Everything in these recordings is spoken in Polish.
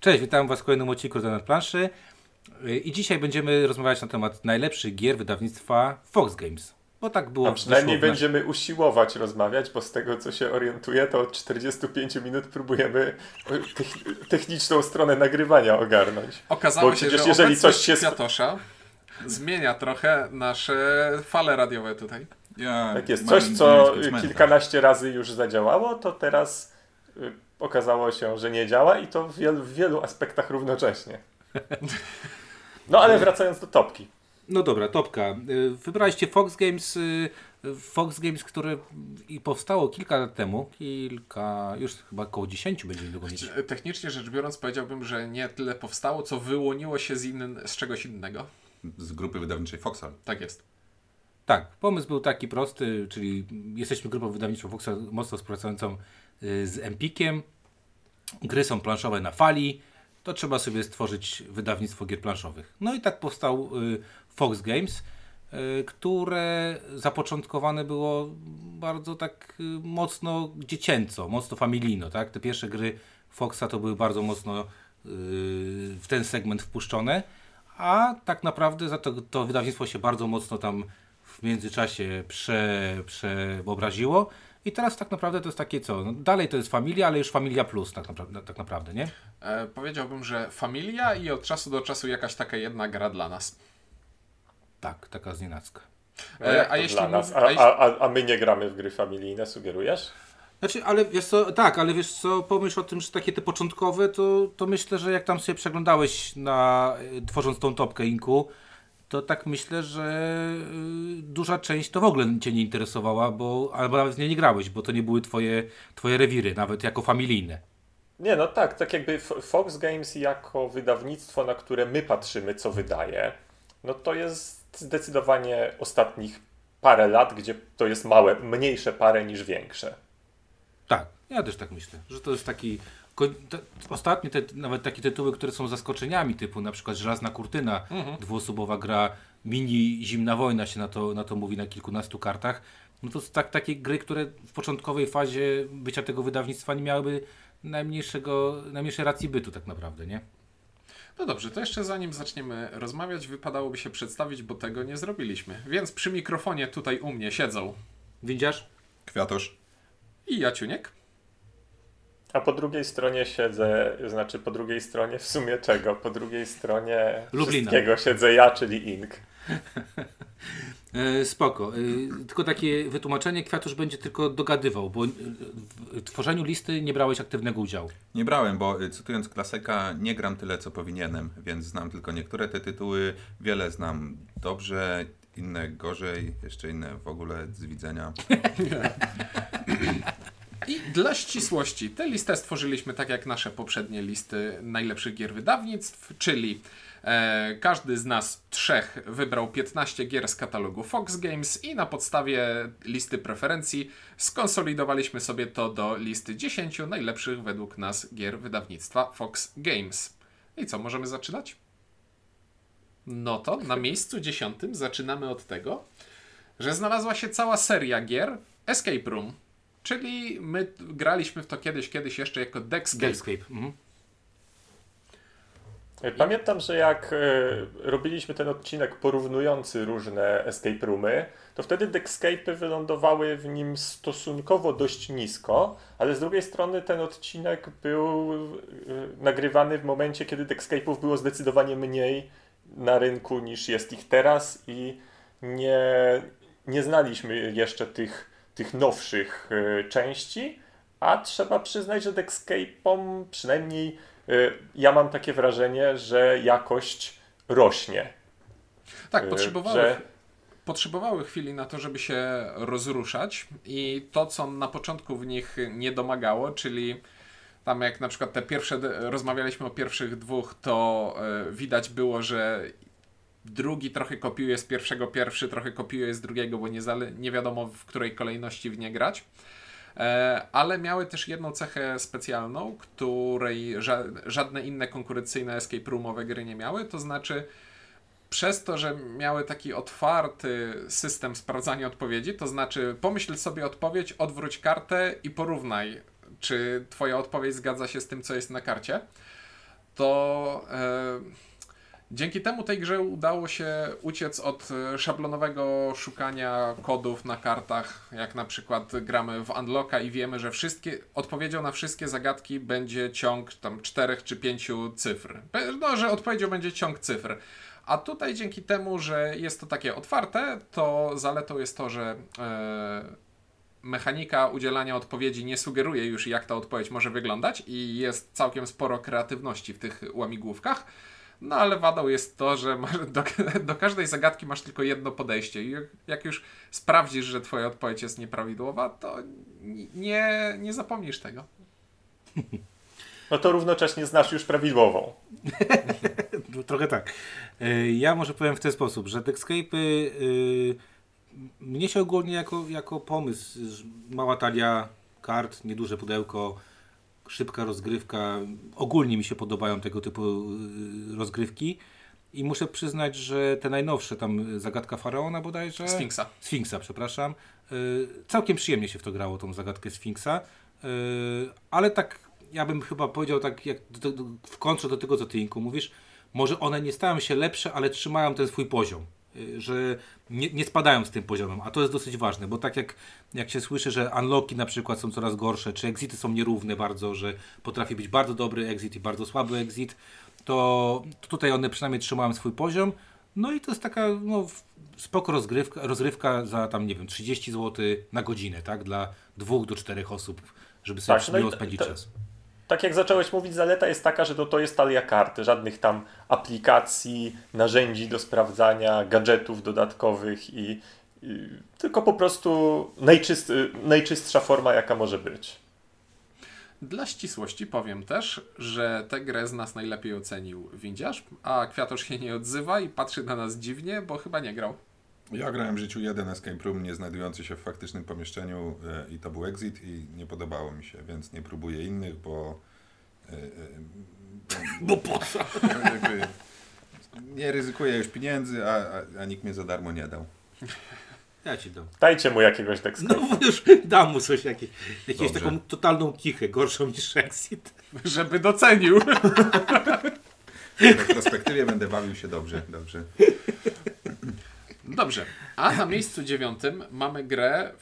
Cześć, witam Was w kolejnym odcinku na planszy. I dzisiaj będziemy rozmawiać na temat najlepszych gier wydawnictwa Fox Games. Bo tak było. A przynajmniej będziemy usiłować rozmawiać, bo z tego co się orientuję, to od 45 minut próbujemy techniczną stronę nagrywania ogarnąć. Okazało bo się, że jeżeli coś się Kwiatosza zmienia trochę nasze fale radiowe tutaj. Ja tak jest. Coś, co kilkanaście razy już zadziałało, to teraz y, okazało się, że nie działa i to w wielu, w wielu aspektach równocześnie. No ale wracając do topki. No dobra, topka. Y, wybraliście Fox Games, y, Fox Games, które powstało kilka lat temu, kilka, już chyba około 10 będzie niedługo mieć. Technicznie rzecz biorąc powiedziałbym, że nie tyle powstało, co wyłoniło się z, inny, z czegoś innego. Z grupy wydawniczej Foxa. Tak jest. Tak, pomysł był taki prosty, czyli jesteśmy grupą wydawniczą Foxa mocno współpracującą y, z Empikiem. Gry są planszowe na fali, to trzeba sobie stworzyć wydawnictwo gier planszowych. No i tak powstał y, Fox Games, y, które zapoczątkowane było bardzo tak mocno dziecięco, mocno familijno. Tak? Te pierwsze gry Foxa to były bardzo mocno w ten segment wpuszczone, a tak naprawdę za to, to wydawnictwo się bardzo mocno tam w międzyczasie prze, przeobraziło. I teraz tak naprawdę to jest takie co? No dalej to jest familia, ale już familia plus tak naprawdę, tak naprawdę nie? E, powiedziałbym, że familia i od czasu do czasu jakaś taka jedna gra dla nas. Tak, taka znienacka. E, a, jeśli a, a, a, my nie gramy w gry familijne, sugerujesz? Znaczy, ale wiesz co, tak, ale wiesz co, pomyśl o tym, że takie te początkowe, to, to myślę, że jak tam sobie przeglądałeś na, e, tworząc tą topkę Inku, to tak myślę, że y, duża część to w ogóle Cię nie interesowała, bo, albo nawet nie, nie grałeś, bo to nie były twoje, twoje rewiry, nawet jako familijne. Nie, no tak, tak jakby Fox Games jako wydawnictwo, na które my patrzymy, co wydaje, no to jest zdecydowanie ostatnich parę lat, gdzie to jest małe, mniejsze parę niż większe. Tak, ja też tak myślę, że to jest taki Ostatnie te, nawet takie tytuły, które są zaskoczeniami, typu na przykład Żelazna Kurtyna, mhm. dwuosobowa gra, mini Zimna Wojna się na to, na to mówi na kilkunastu kartach. No to są tak, takie gry, które w początkowej fazie bycia tego wydawnictwa nie miałyby najmniejszego, najmniejszej racji bytu tak naprawdę, nie? No dobrze, to jeszcze zanim zaczniemy rozmawiać, wypadałoby się przedstawić, bo tego nie zrobiliśmy. Więc przy mikrofonie tutaj u mnie siedzą Windziarz, Kwiatosz i Jaciuniek. A po drugiej stronie siedzę, znaczy po drugiej stronie w sumie czego? Po drugiej stronie Lublina. wszystkiego siedzę ja, czyli Ink. E, spoko. E, tylko takie wytłumaczenie, Kwiatusz będzie tylko dogadywał, bo w tworzeniu listy nie brałeś aktywnego udziału. Nie brałem, bo e, cytując klasyka, nie gram tyle, co powinienem, więc znam tylko niektóre te tytuły, wiele znam dobrze, inne gorzej, jeszcze inne w ogóle z widzenia. I dla ścisłości, tę listę stworzyliśmy tak jak nasze poprzednie listy najlepszych gier wydawnictw, czyli e, każdy z nas trzech wybrał 15 gier z katalogu Fox Games i na podstawie listy preferencji skonsolidowaliśmy sobie to do listy 10 najlepszych według nas gier wydawnictwa Fox Games. I co, możemy zaczynać? No to na miejscu dziesiątym zaczynamy od tego, że znalazła się cała seria gier Escape Room. Czyli my graliśmy w to kiedyś, kiedyś jeszcze jako. Dexcape. Mhm. Pamiętam, że jak e, robiliśmy ten odcinek porównujący różne escape roomy, to wtedy Dexcape wylądowały w nim stosunkowo dość nisko, ale z drugiej strony ten odcinek był e, nagrywany w momencie, kiedy Dexcape'ów było zdecydowanie mniej na rynku niż jest ich teraz i nie, nie znaliśmy jeszcze tych tych nowszych e, części, a trzeba przyznać, że Dexcape'om przynajmniej e, ja mam takie wrażenie, że jakość rośnie. Tak, e, potrzebowały, że... potrzebowały chwili na to, żeby się rozruszać i to, co na początku w nich nie domagało, czyli tam jak na przykład te pierwsze, rozmawialiśmy o pierwszych dwóch, to widać było, że drugi trochę kopiuje z pierwszego, pierwszy trochę kopiuje z drugiego, bo nie, nie wiadomo w której kolejności w nie grać. E, ale miały też jedną cechę specjalną, której ża żadne inne konkurencyjne escape roomowe gry nie miały, to znaczy przez to, że miały taki otwarty system sprawdzania odpowiedzi, to znaczy pomyśl sobie odpowiedź, odwróć kartę i porównaj, czy twoja odpowiedź zgadza się z tym, co jest na karcie to e, dzięki temu tej grze udało się uciec od e, szablonowego szukania kodów na kartach, jak na przykład gramy w Unlocka i wiemy, że wszystkie, odpowiedzią na wszystkie zagadki będzie ciąg tam czterech czy pięciu cyfr. No, że odpowiedzią będzie ciąg cyfr. A tutaj dzięki temu, że jest to takie otwarte, to zaletą jest to, że e, mechanika udzielania odpowiedzi nie sugeruje już, jak ta odpowiedź może wyglądać i jest całkiem sporo kreatywności w tych łamigłówkach. No ale wadą jest to, że do, do, każdej zagadki masz tylko jedno podejście i jak już sprawdzisz, że twoja odpowiedź jest nieprawidłowa, to nie, nie zapomnisz tego. No to równocześnie znasz już prawidłową. no, trochę tak. E, ja może powiem w ten sposób, że Dexcape'y yy, mnie się ogólnie jako, jako pomysł, mała talia kart, nieduże pudełko, szybka rozgrywka, ogólnie mi się podobają tego typu yy, rozgrywki. I muszę przyznać, że te najnowsze, tam zagadka faraona bodajże. Sfinksa. Sfinksa, przepraszam. Yy, całkiem przyjemnie się w to grało, tą zagadkę Sfinksa. Ale tak ja bym chyba powiedział tak, jak w kontrze do tego, co ty Inku mówisz, może one nie stają się lepsze, ale trzymają ten swój poziom. Y, że nie, nie, spadają z tym poziomem, a to jest dosyć ważne, bo tak jak, jak się słyszy, że unlocki na przykład są coraz gorsze, czy exity są nierówne bardzo, że potrafi być bardzo dobry exit i bardzo słaby exit, to, to tutaj one przynajmniej trzymają swój poziom. No i to jest taka no, spoko rozgrywka, rozrywka za tam, nie wiem, 30 zł na godzinę, tak? Dla dwóch do czterech osób, żeby sobie tak, no spędzić czas tak jak zacząłeś mówić, zaleta jest taka, że to, to jest talia karty, żadnych tam aplikacji, narzędzi do sprawdzania, gadżetów dodatkowych i, i tylko po prostu najczyst, najczystsza forma, jaka może być. Dla ścisłości powiem też, że tę grę z nas najlepiej ocenił Windziarz, a Kwiatosz się nie odzywa i patrzy na nas dziwnie, bo chyba nie grał. Ja grałem w życiu jeden escape room nie znajdujący się w faktycznym pomieszczeniu e, i to był exit i nie podobało mi się, więc nie próbuję innych, bo... E, e, bo po co? nie ryzykuję już pieniędzy, a, a, a, nikt mnie za darmo nie dał. Ja ci dam. Dajcie mu jakiegoś tekstu. No już dam mu coś, jakieś, jakąś taką totalną kichę, gorszą niż exit. Żeby docenił. W retrospektywie będę bawił się dobrze, dobrze. Dobrze. A na miejscu dziewiątym mamy grę,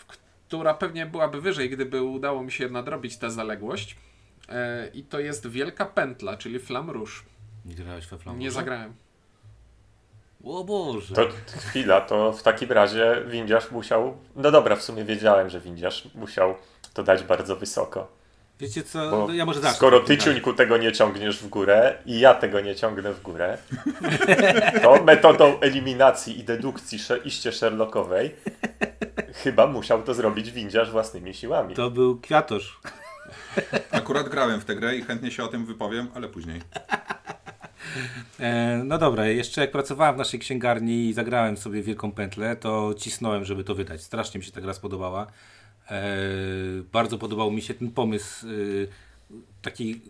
która pewnie byłaby wyżej, gdyby udało mi się nadrobić tę zaległość. E, I to jest Wielka Pętla, czyli Flam Rouge. Nie grałeś we Flam Nie zagrałem. O Boże. To chwila, to w takim razie windziarz musiał. No dobra, w sumie wiedziałem, że windziarz musiał to dać bardzo wysoko. Wiecie co, no ja może zacznę. Skoro ty ciuńku tego nie ciągniesz w górę i ja tego nie ciągnę w górę, to metodą eliminacji i dedukcji iście Sherlockowej chyba musiał to zrobić windziarz własnymi siłami. To był kwiatosz. Akurat grałem w tę grę i chętnie się o tym wypowiem, ale później. E, no dobra, jeszcze jak pracowałem w naszej księgarni i zagrałem sobie Wielką Pętlę, to cisnąłem, żeby to wydać. Strasznie mi się ta gra spodobała. E, bardzo podobał mi się ten pomysł e, taki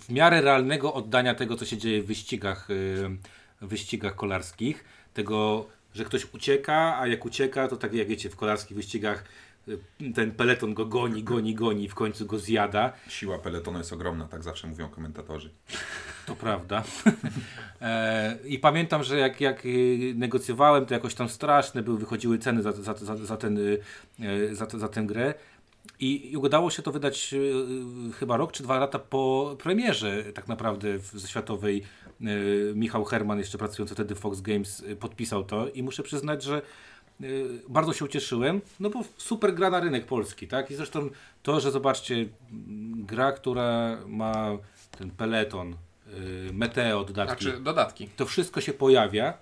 w miarę realnego oddania tego, co się dzieje w wyścigach, w wyścigach kolarskich. Tego, że ktoś ucieka, a jak ucieka, to tak jak wiecie, w kolarskich wyścigach ten peleton go goni, goni, goni i w końcu go zjada. Siła peletonu jest ogromna, tak zawsze mówią komentatorzy. To prawda. e, I pamiętam, że jak, jak y, negocjowałem, to jakoś tam straszne były, wychodziły ceny za, za, za, za, ten, y, e, za, za tę grę. I, I, udało się to wydać y, chyba rok czy dwa lata po premierze tak naprawdę w, ze światowej. Michał Herman, jeszcze pracujący wtedy w Fox Games, podpisał to i muszę przyznać, że Y, bardzo się ucieszyłem, no bo super gra na rynek polski, tak? I zresztą to, że zobaczcie, gra, która ma ten peleton, y, meteo, dodatki. Znaczy dodatki. To wszystko się pojawia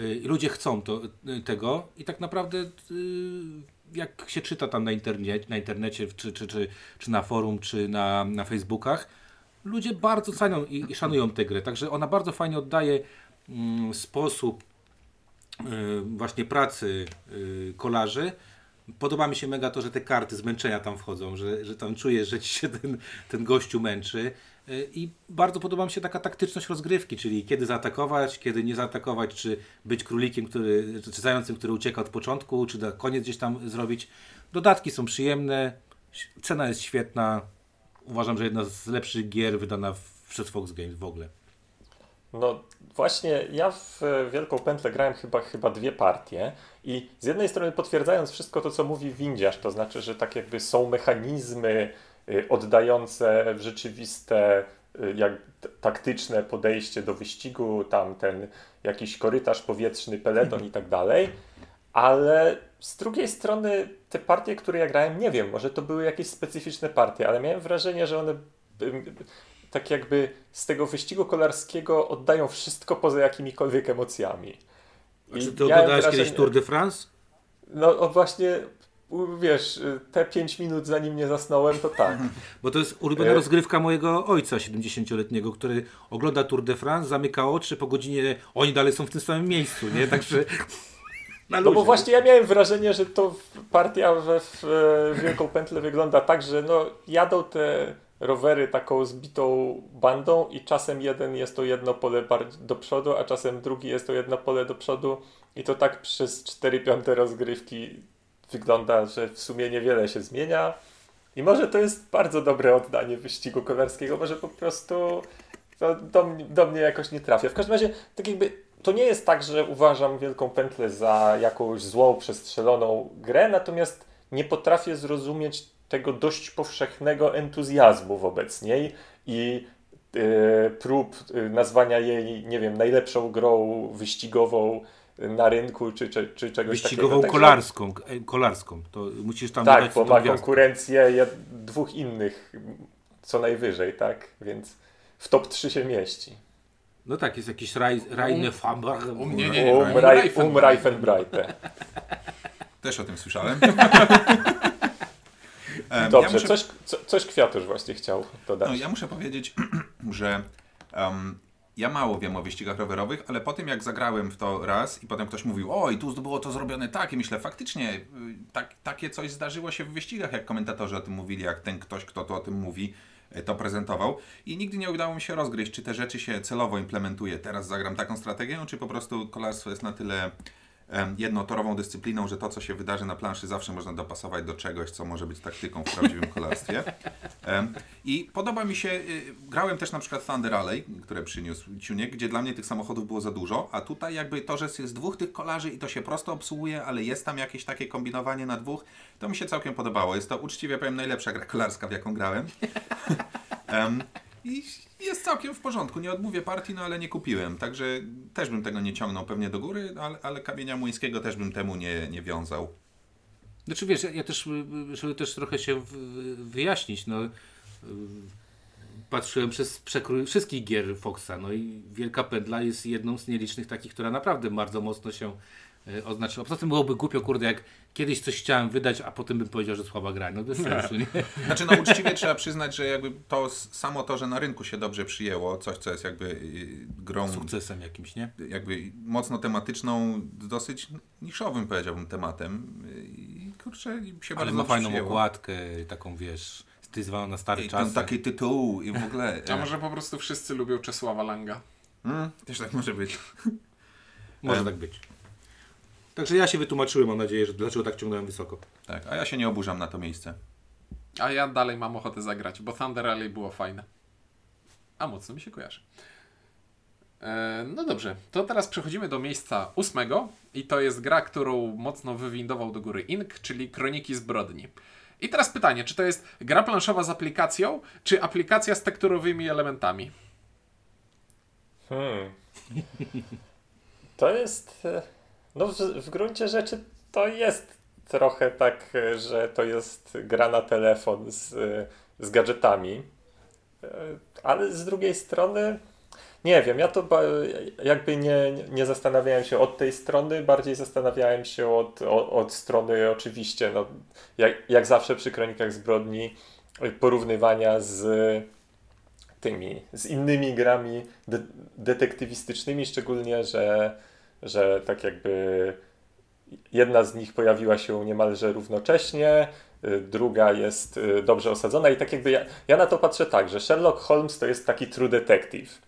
y, i ludzie chcą to, tego i tak naprawdę jak się czyta tam na, internecie, na internecie czy, czy, czy, czy na forum, czy na, na Facebookach, ludzie bardzo cenią i, i szanują tę grę, także ona bardzo fajnie oddaje mm, sposób Y, właśnie pracy y, kolarzy. Podoba mi się mega to, że te karty zmęczenia tam wchodzą, że, że tam czujesz, że ci się ten, ten gościu męczy. Y, I bardzo podoba mi się taka taktyczność rozgrywki, czyli kiedy zaatakować, kiedy nie zaatakować, czy być królikiem, który, czy zającym, który ucieka od początku, czy na koniec gdzieś tam zrobić. Dodatki są przyjemne, cena jest świetna. Uważam, że jedna z lepszych gier wydana przez Fox Games w ogóle? No właśnie, ja w Wielką Pętlę grałem chyba, chyba dwie partie i z jednej strony potwierdzając wszystko to, co mówi Windziarz, to znaczy, że tak jakby są mechanizmy y, oddające w rzeczywiste y, jak taktyczne podejście do wyścigu, tam ten jakiś korytarz powietrzny, peleton i tak dalej, ale z drugiej strony te partie, które ja grałem, nie wiem, może to były jakieś specyficzne partie, ale miałem wrażenie, że one tak jakby z tego wyścigu kolarskiego oddają wszystko poza jakimikolwiek emocjami. I czy ty oglądałeś wrażenie... kiedyś Tour de France? No właśnie, wiesz, te 5 minut zanim nie zasnąłem, to tak. Bo to jest ulubiona e- rozgrywka mojego ojca 70-letniego, który ogląda Tour de France, zamyka oczy, po godzinie oni dalej są w tym samym miejscu, nie? Także... No bo właśnie ja miałem wrażenie, że to partia w, w Wielką Pętlę wygląda tak, że no jadą te rowery taką zbitą bandą i czasem jeden jest to jedno pole do przodu, a czasem drugi jest to jedno pole do przodu i to tak przez 4 piąte rozgrywki wygląda, że w sumie niewiele się zmienia. I może to jest bardzo dobre oddanie wyścigu kolarskiego, może po prostu to do, do mnie jakoś nie trafia. W każdym razie, tak jakby to nie jest tak, że uważam Wielką Pętlę za jakąś złą, przestrzeloną grę, natomiast nie potrafię zrozumieć tego dość powszechnego entuzjazmu wobec niej i y, prób y, nazwania jej, nie wiem, najlepszą grą wyścigową na rynku, czy, czy, czy czegoś Wyścigową takiego. kolarską, e, kolarską. To musisz tam Tak, bo ma konkurencję dwóch innych co najwyżej, tak? Więc w top 3 się mieści. No tak, jest jakiś Rainer Fambach. Um, nie, nie, nie. Um, Reifenbreite. Też o tym słyszałem. Dobrze, ja muszę... coś, co, coś Kwiatusz właśnie chciał dodać. No, ja muszę powiedzieć, że um, ja mało wiem o wyścigach rowerowych, ale po tym jak zagrałem w to raz i potem ktoś mówił, oj, tu było to zrobione tak i myślę, faktycznie y, tak, takie coś zdarzyło się w wyścigach, jak komentatorzy o tym mówili, jak ten ktoś, kto to o tym mówi, y, to prezentował i nigdy nie udało mi się rozgryźć, czy te rzeczy się celowo implementuje. Teraz zagram taką strategię, czy po prostu kolarstwo jest na tyle jednotorową dyscypliną, że to, co się wydarzy na planszy, zawsze można dopasować do czegoś, co może być taktyką w prawdziwym kolarstwie. I podoba mi się, y, grałem też na przykład Thunder Alley, które przyniósł Ciuniek, gdzie dla mnie tych samochodów było za dużo, a tutaj jakby to, że jest dwóch tych kolarzy i to się prosto obsługuje, ale jest tam jakieś takie kombinowanie na dwóch, to mi się całkiem podobało. Jest to uczciwie powiem najlepsza gra kolarska, w jaką grałem. I jest całkiem w porządku. Nie odmówię partii, no ale nie kupiłem. Także też bym tego nie ciągnął pewnie do góry, ale, ale kamienia młyńskiego też bym temu nie, nie wiązał. Znaczy wiesz, ja też, żeby też trochę się wyjaśnić, no patrzyłem przez przekrój wszystkich gier Foxa, no i Wielka Pędla jest jedną z nielicznych takich, która naprawdę bardzo mocno się E, oznaczyło. Poza tym byłoby głupio, kurde, jak kiedyś coś chciałem wydać, a potem bym powiedział, że słaba gra. No bez sensu, nie? Znaczy, no uczciwie trzeba przyznać, że jakby to samo to, że na rynku się dobrze przyjęło, coś, co jest jakby y, grą... Sukcesem jakimś, nie? Jakby mocno tematyczną, dosyć niszowym, powiedziałbym, tematem. I kurczę, się Ale ma fajną przyjęło. okładkę, taką, wiesz, stylizowaną na stary I czas. taki tytuł i w ogóle... A może po prostu wszyscy lubią Czesława Langa? Hmm, też tak może być. może tak być. Także ja się wytłumaczyłem, mam nadzieję, że dlaczego tak ciągnąłem wysoko. Tak, a ja się nie oburzam na to miejsce. A ja dalej mam ochotę zagrać, bo Thunder Rally było fajne. A mocno mi się kojarzy. E, no dobrze, to teraz przechodzimy do miejsca ósmego i to jest gra, którą mocno wywindował do góry Ink, czyli Kroniki Zbrodni. I teraz pytanie, czy to jest gra planszowa z aplikacją, czy aplikacja z tekturowymi elementami? Hmm. To jest e, no w, w gruncie rzeczy to jest trochę tak, że to jest gra na telefon z, z gadżetami, ale z drugiej strony nie wiem, ja to jakby nie, nie zastanawiałem się od tej strony, bardziej zastanawiałem się od, od, od strony oczywiście, no, jak, jak zawsze przy Kronikach Zbrodni, porównywania z tymi, z innymi grami de detektywistycznymi, szczególnie, że że tak jakby jedna z nich pojawiła się niemalże równocześnie, y, druga jest y, dobrze osadzona i tak jakby ja, ja na to patrzę tak, że Sherlock Holmes to jest taki true detective.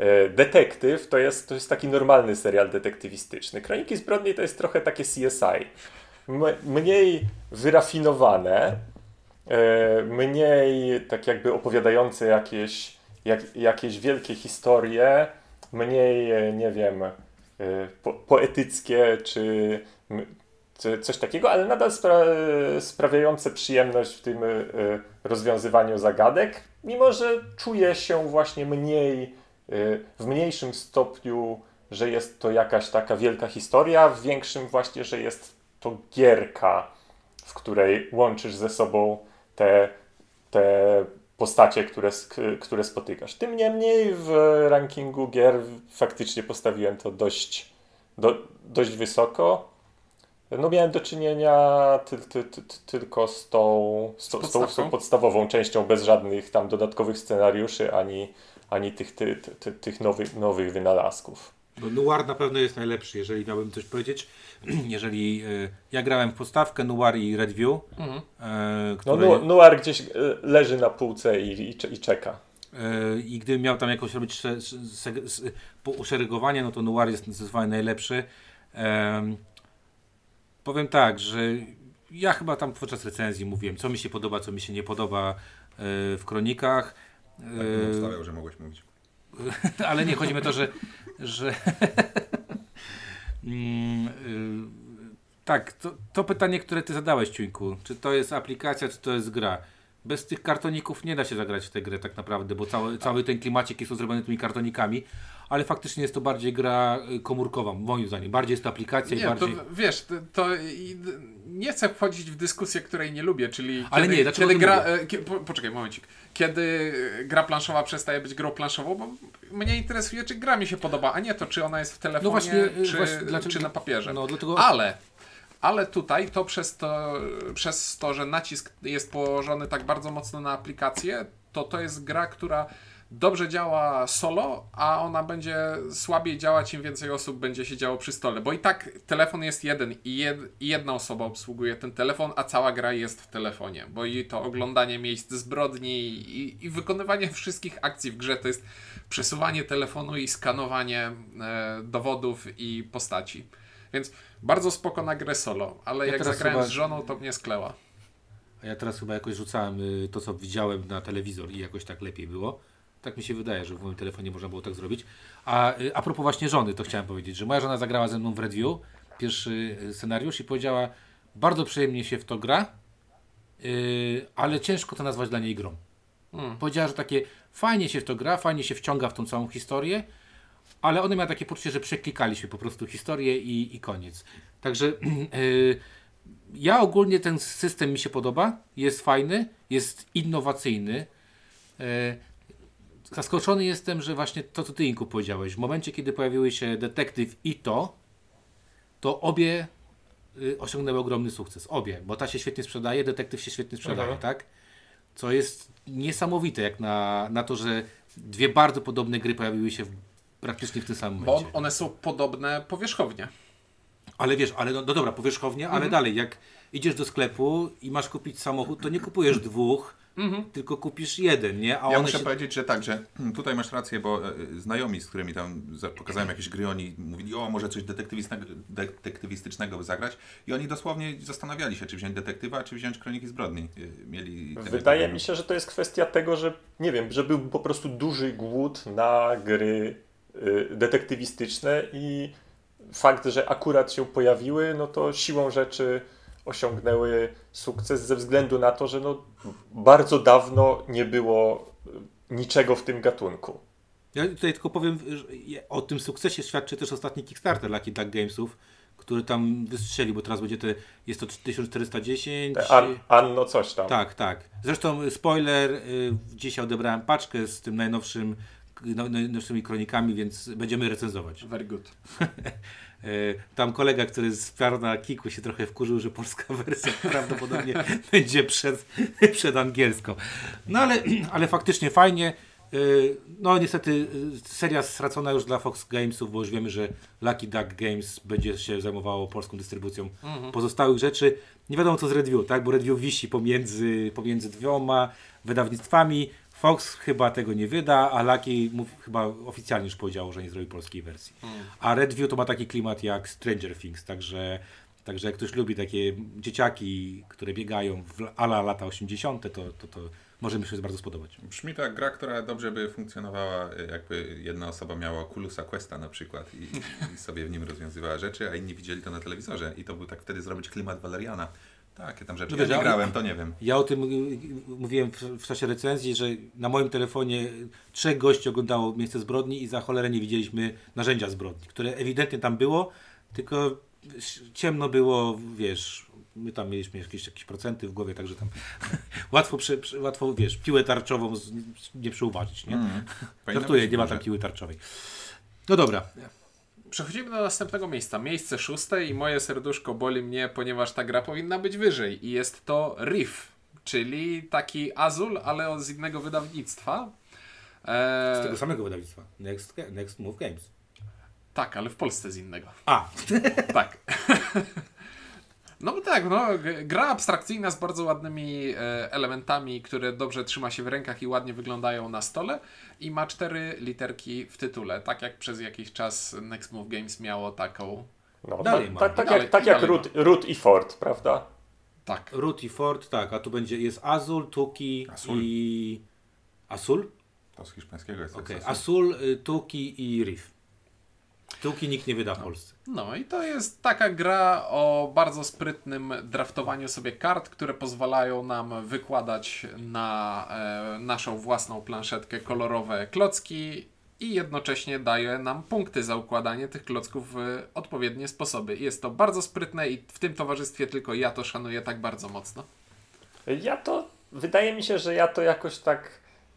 Y, detektyw to jest, to jest taki normalny serial detektywistyczny. Kroniki Zbrodni to jest trochę takie CSI. M mniej wyrafinowane, mniej tak jakby opowiadające jakieś jak, jakieś wielkie historie, mniej, nie wiem, po, poetyckie czy, czy, coś takiego, ale nadal spra sprawiające przyjemność w tym rozwiązywaniu zagadek, mimo że czuje się właśnie mniej, w mniejszym stopniu, że jest to jakaś taka wielka historia, w większym właśnie, że jest to gierka, w której łączysz ze sobą te, te postacie, które, które spotykasz. Tym niemniej w rankingu gier faktycznie postawiłem to dość, do, dość wysoko. No miałem do czynienia ty, ty, ty, tylko z tą, z, z, tą, z tą podstawową częścią, bez żadnych tam dodatkowych scenariuszy, ani, ani tych, ty, ty, tych nowych, nowych wynalazków. No, Noir na pewno jest najlepszy, jeżeli miałbym coś powiedzieć. Jeżeli y, ja grałem w podstawkę Noir i Redview. Mhm. Y, które... No Noir gdzieś e, leży na półce i, i, i czeka. Y, I gdybym miał tam jakoś robić uszeregowanie, no to Noir jest zdecydowanie najlepszy. powiem tak, że ja chyba tam podczas recenzji mówiłem, co mi się podoba, co mi się nie podoba w kronikach. Tak bym ustawiał, że mogłeś mówić. ale nie, chodzi mi o to, że, że mm, y, tak, to, to, pytanie, które ty zadałeś, Ciuńku, czy to jest aplikacja, czy to jest gra? Bez tych kartoników nie da się zagrać w tę grę tak naprawdę, bo cały, cały ten klimacik jest zrobiony tymi kartonikami, ale faktycznie jest to bardziej gra y, komórkowa, moim zdaniem. Bardziej jest to aplikacja nie, i bardziej... To, wiesz, to, to nie chcę wchodzić w dyskusję, której nie lubię, czyli ale kiedy, nie, dlaczego kiedy gra... E, po, poczekaj, momencik. Kiedy gra planszowa przestaje być grą planszową, bo mnie interesuje, czy gra mi się podoba, a nie to, czy ona jest w telefonie, no właśnie, y, czy, właśnie, dlaczego, czy na papierze. No, dlatego... Ale ale tutaj to przez, to przez to, że nacisk jest położony tak bardzo mocno na aplikację, to to jest gra, która dobrze działa solo, a ona będzie słabiej działać, im więcej osób będzie się działo przy stole. Bo i tak telefon jest jeden i, jed, i jedna osoba obsługuje ten telefon, a cała gra jest w telefonie. Bo i to oglądanie miejsc zbrodni i, i wykonywanie wszystkich akcji w grze to jest przesuwanie telefonu i skanowanie e, dowodów i postaci. Więc bardzo spoko na grę solo, ale ja jak zagrałem chyba... z żoną, to mnie skleła. A ja teraz chyba jakoś rzucałem y, to, co widziałem na telewizor i jakoś tak lepiej było. Tak mi się wydaje, że w moim telefonie można było tak zrobić. A, y, a propos właśnie żony, to chciałem powiedzieć, że moja żona zagrała ze mną w Review pierwszy y, scenariusz i powiedziała, bardzo przyjemnie się w to gra, yy, ale ciężko to nazwać dla niej grą. Hmm. Powiedziała, że takie fajnie się w to gra, fajnie się wciąga w tą całą historię, ale one miały takie poczucie, że przeklikaliśmy po prostu historię i, i koniec. Także yy, ja ogólnie ten system mi się podoba, jest fajny, jest innowacyjny. Yy, zaskoczony jestem, że właśnie to, co ty Inku powiedziałeś, w momencie, kiedy pojawiły się detektyw i to, to obie y, osiągnęły ogromny sukces. Obie, bo ta się świetnie sprzedaje, detektyw się świetnie sprzedaje, Aha. tak? Co jest niesamowite, jak na, na to, że dwie bardzo podobne gry pojawiły się w, praktycznie w tym samym momencie. Bo one są podobne powierzchownie. Ale wiesz, ale no, no dobra, powierzchownie, mhm. ale dalej, jak idziesz do sklepu i masz kupić samochód, to nie kupujesz dwóch, Mhm. tylko kupisz jeden, nie? A ja muszę się... powiedzieć, że tak, że tutaj masz rację, bo e, znajomi, z którymi tam pokazałem jakieś gry, oni mówili, o może coś detektywistycznego, by zagrać i oni dosłownie zastanawiali się, czy wziąć detektywa, czy wziąć Kroniki Zbrodni. E, mieli Wydaje mi się, że to jest kwestia tego, że nie wiem, że był po prostu duży głód na gry detektywistyczne i fakt, że akurat się pojawiły, no to siłą rzeczy osiągnęły sukces ze względu na to, że no, bardzo dawno nie było niczego w tym gatunku. Ja tutaj tylko powiem, o tym sukcesie świadczy też ostatni Kickstarter Lucky Duck Gamesów, który tam wystrzelił, bo teraz będzie to, jest to 1410. An, Anno coś tam. Tak, tak. Zresztą spoiler, y, dzisiaj odebrałem paczkę z tym najnowszym najnowszymi kronikami, więc będziemy recenzować. Very good. E, tam kolega, który z na Kiku się trochę wkurzył, że polska wersja prawdopodobnie będzie przed, przed angielską. No ale, ale faktycznie fajnie. E, no niestety e, seria stracona już dla Fox Gamesów, bo już wiemy, że Lucky Duck Games będzie się zajmowało polską dystrybucją mhm. pozostałych rzeczy. Nie wiadomo co z Redview, tak? bo Redview wisi pomiędzy, pomiędzy dwiema wydawnictwami. Fox chyba tego nie wyda, a Lucky mów, chyba oficjalnie już powiedział, że nie zrobi polskiej wersji. Hmm. A Redview to ma taki klimat jak Stranger Things, także, także jak ktoś lubi takie dzieciaki, które biegają w ala lata 80., to, to, to może mi się bardzo spodobać. Brzmi to jak gra, która dobrze by funkcjonowała, jakby jedna osoba miała Oculusa Questa na przykład i, i sobie w nim rozwiązywała rzeczy, a inni widzieli to na telewizorze i to był tak wtedy zrobić klimat Valeriana. Takie tam rzeczy. No Ja nie grałem, to nie wiem. Ja o tym mówiłem w, w czasie recenzji, że na moim telefonie trzech gości oglądało miejsce zbrodni i za cholerę nie widzieliśmy narzędzia zbrodni, które ewidentnie tam było, tylko ciemno było, wiesz, my tam mieliśmy jakieś, jakieś procenty w głowie, także tam łatwo, prze, łatwo wiesz, piłę tarczową z, nie przyuważyć, nie? Mm. Żartuję, nie ma tam piły tarczowej. No dobra, Przechodzimy do następnego miejsca. Miejsce szóste i moje serduszko boli mnie, ponieważ ta gra powinna być wyżej. I jest to Riff, czyli taki Azul, ale z innego wydawnictwa. z Eee, tego samego wydawnictwa, Next, Next Move Games. tak, ale w Polsce z innego. A, Tak. No bo tak, no, gra abstrakcyjna z bardzo ładnymi e, elementami, które dobrze trzyma się w rękach i ładnie wyglądają na stole i ma cztery literki w tytule, tak jak przez jakiś czas Next Move Games miało taką. No, Dalej tak, ma. tak, tak, Dalej- jak, tak jak dalej root, root i Ford, prawda? Tak. Root i Ford, tak, a tu będzie, jest Azul, Tuki Azul. i... Asul? To z hiszpańskiego jest okay. Asul, y, Tuki i Riff. Tuki nikt nie wyda w Polsce. No i to jest taka gra o bardzo sprytnym draftowaniu sobie kart, które pozwalają nam wykładać na e, naszą własną planszetkę kolorowe klocki i jednocześnie daje nam punkty za układanie tych klocków w odpowiednie sposoby. Jest to bardzo sprytne i w tym towarzystwie tylko ja to szanuję tak bardzo mocno. Ja to, wydaje mi się, że ja to jakoś tak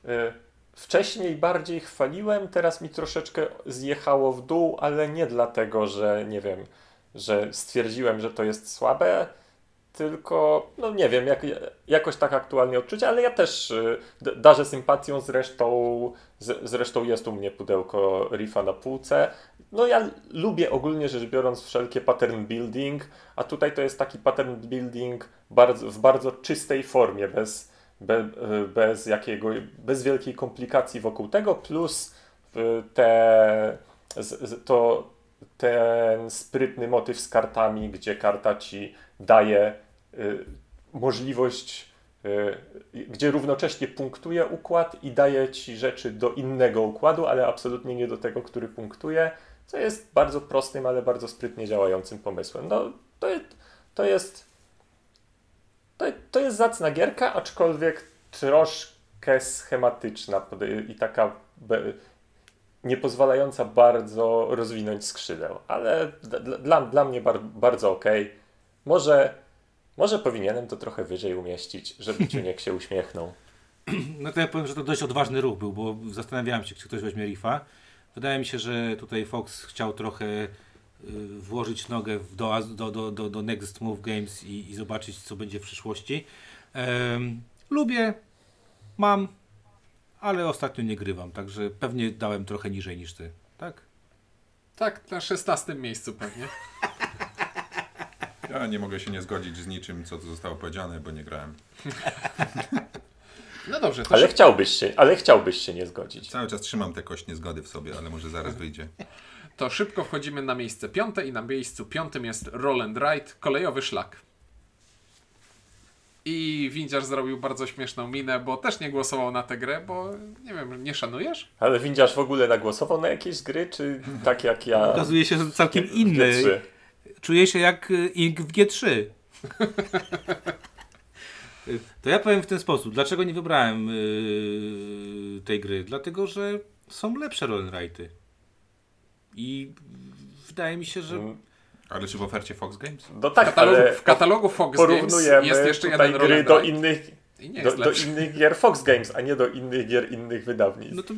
y, wcześniej bardziej chwaliłem, teraz mi troszeczkę zjechało w dół, ale nie dlatego, że nie wiem, że stwierdziłem, że to jest słabe, tylko, no nie wiem, jak, jakoś tak aktualnie odczucie, ale ja też y, darzę sympatią, zresztą, z, zresztą jest u mnie pudełko Riffa na półce. No ja lubię ogólnie rzecz biorąc wszelkie pattern building, a tutaj to jest taki pattern building bardzo, w bardzo czystej formie, bez, be, bez jakiego, bez wielkiej komplikacji wokół tego, plus y, te, to, ten sprytny motyw z kartami, gdzie karta ci daje y, możliwość, y, gdzie równocześnie punktuje układ i daje ci rzeczy do innego układu, ale absolutnie nie do tego, który punktuje, co jest bardzo prostym, ale bardzo sprytnie działającym pomysłem. No, to, to jest to, to jest zacna gierka, aczkolwiek troszkę schematyczna i taka nie pozwalająca bardzo rozwinąć skrzydeł, ale dla, dla mnie bar, bardzo ok. Może, może powinienem to trochę wyżej umieścić, żeby Ciuniek się uśmiechnął. No to ja powiem, że to dość odważny ruch był, bo zastanawiałem się, czy ktoś weźmie Riffa. Wydaje mi się, że tutaj Fox chciał trochę włożyć nogę do, do, do, do, do Next Move Games i, i zobaczyć, co będzie w przyszłości. Em, lubię, mam, ale ostatnio nie grywam, także pewnie dałem trochę niżej niż ty, tak? Tak, na 16 miejscu pewnie. Ja nie mogę się nie zgodzić z niczym, co tu zostało powiedziane, bo nie grałem. No dobrze, to Ale szybko, chciałbyś się, ale chciałbyś się nie zgodzić. Cały czas trzymam tę kość niezgody w sobie, ale może zaraz wyjdzie. To szybko wchodzimy na miejsce piąte i na miejscu piątym jest Roll and Ride, kolejowy szlak. I Windziarz zrobił bardzo śmieszną minę, bo też nie głosował na tę grę, bo nie wiem, nie szanujesz? Ale windziarz w ogóle nagłosował na jakieś gry, czy tak jak ja? Okazuje się, że całkiem inny. G3? Czuję się jak y, Ink w G3. Y, To ja powiem w ten sposób. Dlaczego nie wybrałem yy, tej gry? Dlatego, że są lepsze roll'n'righty. I wydaje mi się, że Mm, Ale czy w ofercie Fox Games? No W tak, katalogu, ale w katalogu Fox Games jest jeszcze tutaj jeden gry do innych, i nie do, jest do innych gier Fox Games, a nie do innych gier innych wydawnictw. no to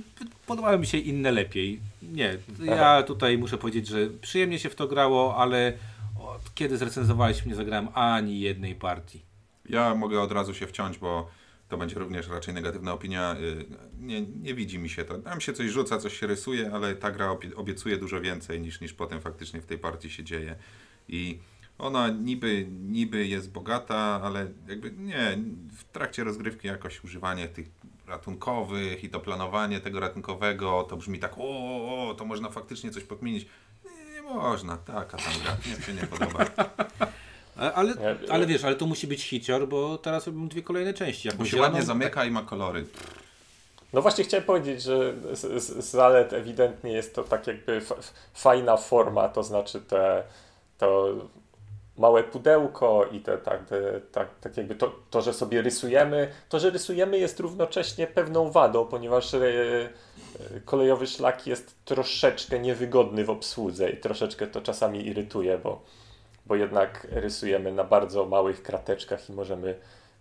podobały mi się inne lepiej. Nie, ja tutaj muszę powiedzieć, że przyjemnie się w to grało, ale od kiedy zrecenzowaliśmy, nie zagrałem ani jednej partii. Ja mogę od razu się wciąć, bo to będzie również raczej negatywna opinia. Y, Nie, nie widzi mi się to. Tam się coś rzuca, coś się rysuje, ale ta gra obie- obiecuje dużo więcej niż, niż potem faktycznie w tej partii się dzieje. I ona niby, niby jest bogata, ale jakby nie, w trakcie rozgrywki jakoś używanie tych ratunkowych i to planowanie tego ratunkowego, to brzmi tak, o, o, o to można faktycznie coś pokminić. Nie, nie można, taka tam gra, mnie się nie podoba. Ale, ale wiesz, ale to musi być hicior, bo teraz robią dwie kolejne części. Bo się ładnie zamyka tak... i ma kolory. No właśnie chciałem powiedzieć, że z, z zalet ewidentnie jest to tak jakby fajna forma, to znaczy te, to małe pudełko i te, tak, te, tak, tak jakby to, to, że sobie rysujemy, to, że rysujemy jest równocześnie pewną wadą, ponieważ e, e, kolejowy szlak jest troszeczkę niewygodny w obsłudze i troszeczkę to czasami irytuje, bo, bo jednak rysujemy na bardzo małych krateczkach i możemy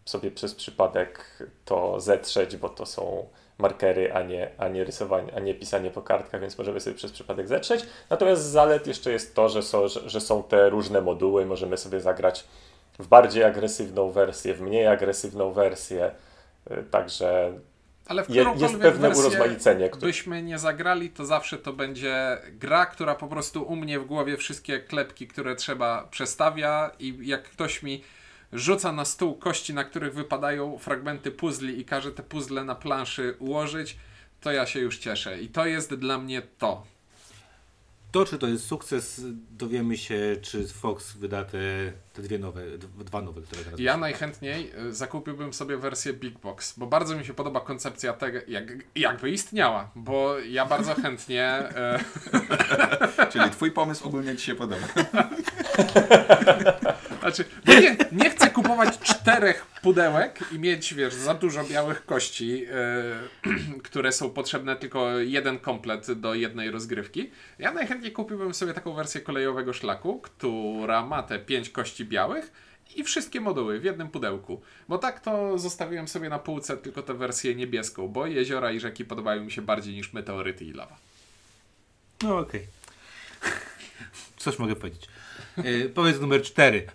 sobie przez przypadek to zetrzeć, bo to są markery, a nie, a nie rysowanie, a nie pisanie po kartkach, więc możemy sobie przez przypadek zetrzeć. Natomiast zalet jeszcze jest to, że są, że, że są te różne moduły, możemy sobie zagrać w bardziej agresywną wersję, w mniej agresywną wersję, y, także ale w je, jest pewne urozmaicenie. Które... byśmy nie zagrali, to zawsze to będzie gra, która po prostu u mnie w głowie wszystkie klepki, które trzeba przestawia i jak ktoś mi rzuca na stół kości, na których wypadają fragmenty puzli i każe te puzzle na planszy ułożyć, to ja się już cieszę. I to jest dla mnie to. To, czy to jest sukces, dowiemy się, czy Fox wyda te, te dwie nowe, dwa nowe, które teraz Ja najchętniej y, zakupiłbym sobie wersję Big Box, bo bardzo mi się podoba koncepcja tego, jak, jakby istniała, bo ja bardzo chętnie... Y, Czyli twój pomysł ogólnie ci się podoba. Znaczy, nie, nie chcę kupować czterech pudełek i mieć, wiesz, za dużo białych kości, yy, które są potrzebne tylko jeden komplet do jednej rozgrywki. Ja najchętniej kupiłbym sobie taką wersję kolejowego szlaku, która ma te pięć kości białych i wszystkie moduły w jednym pudełku. Bo tak to zostawiłem sobie na półce tylko tę wersję niebieską, bo jeziora i rzeki podobają mi się bardziej niż meteoryty i lawa. No okej. Okay. Coś mogę powiedzieć. Yy, powiedz numer cztery.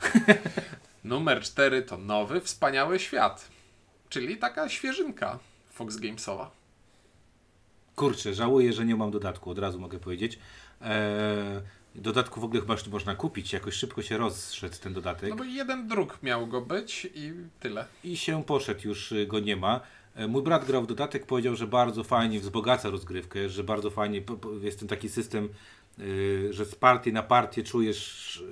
numer cztery to nowy, wspaniały świat. Czyli taka świeżynka Fox Gamesowa. Kurczę, żałuję, że nie mam dodatku, od razu mogę powiedzieć. Eee, dodatku w ogóle chyba już można kupić, jakoś szybko się rozszedł ten dodatek. No bo jeden druk miał go być i tyle. I się poszedł, już y, go nie ma. E, mój brat grał w dodatek, powiedział, że bardzo fajnie wzbogaca rozgrywkę, że bardzo fajnie jest ten taki system Y, że z partii na partię czujesz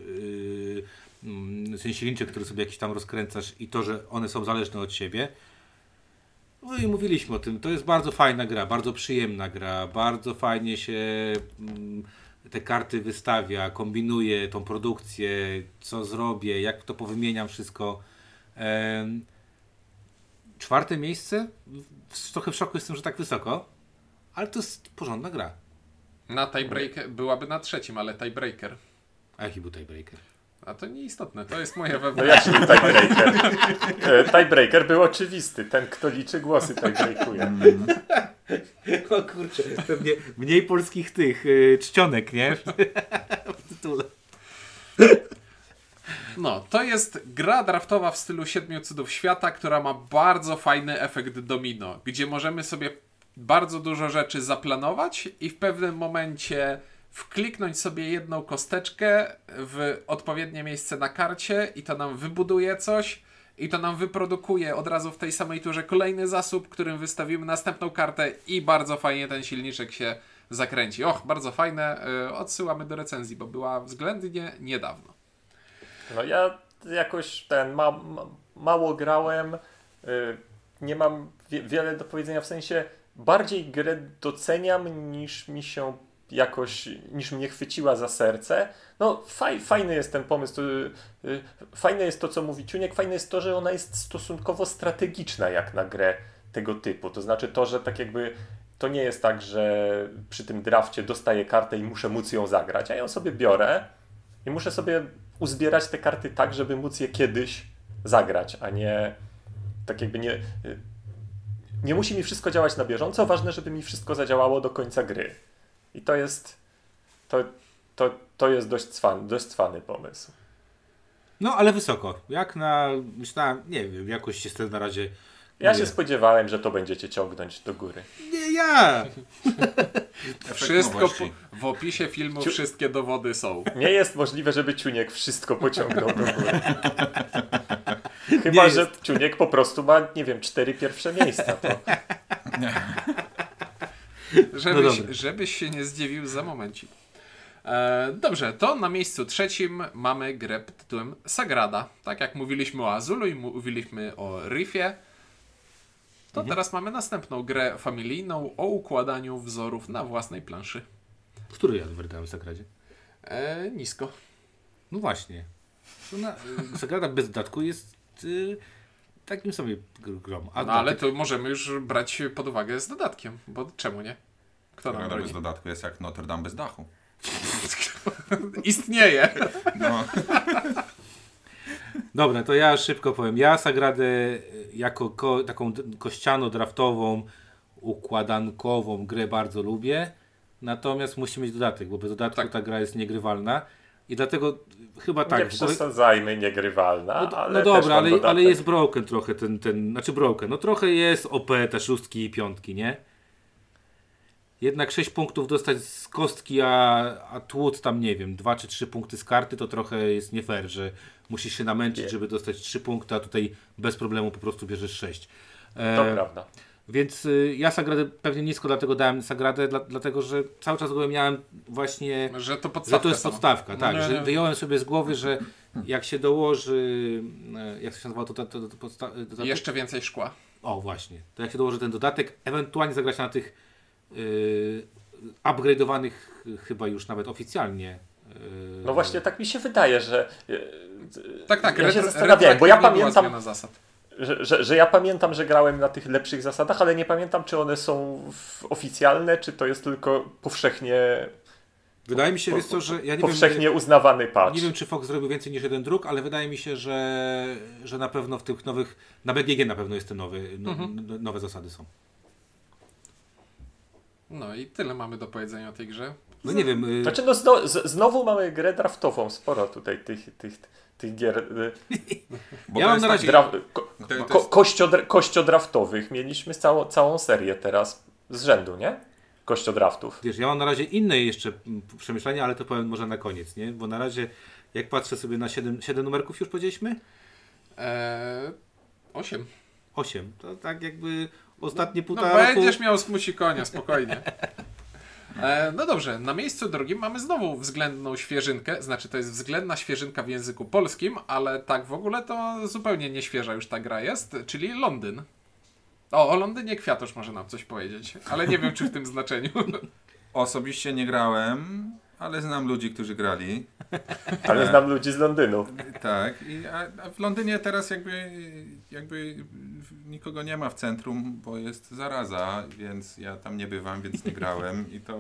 ten silniczek, który sobie jakiś tam rozkręcasz i to, że one są zależne od siebie. No i mówiliśmy o tym. To jest bardzo fajna gra, bardzo przyjemna gra, bardzo fajnie się mm, te karty wystawia, kombinuje tą produkcję, co zrobię, jak to powymieniam wszystko. czwarte miejsce? Trochę w szoku jestem, że tak wysoko, ale to jest porządna gra. Na tiebreaker byłaby na trzecim, ale tiebreaker. A jaki był tiebreaker? A to nieistotne, to jest moje wewnętrzne. No jak się tiebreaker? E, tiebreaker był oczywisty. Ten, kto liczy głosy, tiebreakuje. Mm. O kurczę, pewnie mniej polskich tych yy, czcionek, nie? W tytule. No, to jest gra draftowa w stylu Siedmiu Cudów Świata, która ma bardzo fajny efekt domino, gdzie możemy sobie bardzo dużo rzeczy zaplanować i w pewnym momencie wkliknąć sobie jedną kosteczkę w odpowiednie miejsce na karcie i to nam wybuduje coś i to nam wyprodukuje od razu w tej samej turze kolejny zasób, którym wystawimy następną kartę i bardzo fajnie ten silniczek się zakręci. Och, bardzo fajne. Y, odsyłamy do recenzji, bo była względnie niedawno. No ja jakoś ten ma, ma mało grałem, y, nie mam wie, wiele do powiedzenia w sensie bardziej grę doceniam niż mi się jakoś, niż mnie chwyciła za serce. No faj, fajny jest ten pomysł, y, y, fajne jest to, co mówi Ciuniek, fajne jest to, że ona jest stosunkowo strategiczna jak na grę tego typu. To znaczy to, że tak jakby to nie jest tak, że przy tym drafcie dostaję kartę i muszę móc ją zagrać. Ja ją sobie biorę i muszę sobie uzbierać te karty tak, żeby móc je kiedyś zagrać, a nie tak jakby nie nie musi mi wszystko działać na bieżąco, ważne, żeby mi wszystko zadziałało do końca gry. I to jest to, to, to jest dość cwany, dość cwany pomysł. No, ale wysoko. Jak na, myślałem, nie wiem, jakoś się na razie... Ja się spodziewałem, że to będziecie ciągnąć do góry. Nie ja! wszystko po, w opisie filmu Ciu... wszystkie dowody są. Nie jest możliwe, żeby Ciuniek wszystko pociągnął do góry. Chyba, że Ciuniek po prostu ma, nie wiem, cztery pierwsze miejsca. To... żebyś, no żebyś się nie zdziwił za momencik. E, dobrze, to na miejscu trzecim mamy grę pod tytułem Sagrada. Tak jak mówiliśmy o Azulu i mówiliśmy o Riffie, to Mhm. teraz mamy następną grę familijną o układaniu wzorów na własnej planszy. Który ja wydałem w Sagradzie? E, nisko. No właśnie. Sagrada bez dodatku jest y, takim sobie gr- grą. A No ale dodatek- to możemy już brać pod uwagę z dodatkiem, bo czemu nie? Kto nam bez dodatku jest jak Notre Dame bez dachu. Istnieje. No, Dobra, to ja szybko powiem. Ja Sagradę jako ko, taką kościano-draftową, układankową grę bardzo lubię. Natomiast musi mieć dodatek, bo bez dodatku Tak. ta gra jest niegrywalna. I dlatego chyba tak. nie w głowie- przesadzajmy, niegrywalna, No, do- ale no dobra, ale, ale jest broken trochę ten, ten, znaczy broken, no trochę jest OP, te szóstki i piątki, nie? Jednak 6 punktów dostać z kostki, a, a tłut tam, nie wiem, 2 czy 3 punkty z karty, to trochę jest nie fair, że musisz się namęczyć, Nie. żeby dostać 3 punkty, a tutaj bez problemu po prostu bierzesz 6. To prawda. Więc y, ja Sagradę pewnie nisko dlatego dałem Sagradę, dla, dlatego że cały czas go miałem właśnie Że to że podstawka to jest sama. podstawka, tak. Nie, Że nie. wyjąłem sobie z głowy, że jak się dołoży, e, jak to się nazywa, to, to, to, to podsta- dodatek? Jeszcze więcej szkła. O, właśnie. To jak się dołoży ten dodatek, ewentualnie zagrać na tych yy, upgrade'owanych y, chyba już nawet oficjalnie. No właśnie tak mi się wydaje, że e, Tak, tak. Ja się retro- zastanawiałem, bo ja pamiętam- zmiana zasad. Że, że, że ja pamiętam, że grałem na tych lepszych zasadach, ale nie pamiętam, czy one są oficjalne, czy to jest tylko powszechnie, Wydaje mi się, po- co, że ja nie powszechnie wiem, uznawany patch. nie wiem, czy Fox zrobił więcej niż jeden druk, ale wydaje mi się, że, że na pewno w tych nowych, na BGG na pewno jest te nowe, no, Mhm. no- nowe zasady są. No i tyle mamy do powiedzenia o tej grze. No nie wiem, yy, Znaczy, no zno, z, znowu mamy grę draftową, sporo tutaj tych, tych, tych gier y, bo Ja mam na tak- razie- dra, ko, ko, jest- kościodr, kościodraftowych. Mieliśmy całą, całą serię teraz z rzędu, nie? Kościodraftów. Wiesz, ja mam na razie inne jeszcze przemyślenia, ale to powiem może na koniec, nie? Bo na razie, jak patrzę sobie na 7, 7 numerków już powiedzieliśmy? Eee, 8. 8. To tak jakby ostatnie No półtora roku... będziesz miał smuci konia, spokojnie. E, no dobrze, na miejscu drugim mamy znowu względną świeżynkę, znaczy to jest względna świeżynka w języku polskim, ale tak w ogóle to zupełnie nieświeża już ta gra jest, czyli Londyn. O, o Londynie Kwiatosz może nam coś powiedzieć, ale nie wiem czy w tym znaczeniu. Osobiście nie grałem, ale znam ludzi, którzy grali. Ale znam ludzi z Londynu. Tak, i, a, a w Londynie teraz jakby, jakby nikogo nie ma w centrum, bo jest zaraza, więc ja tam nie bywam, więc nie grałem i to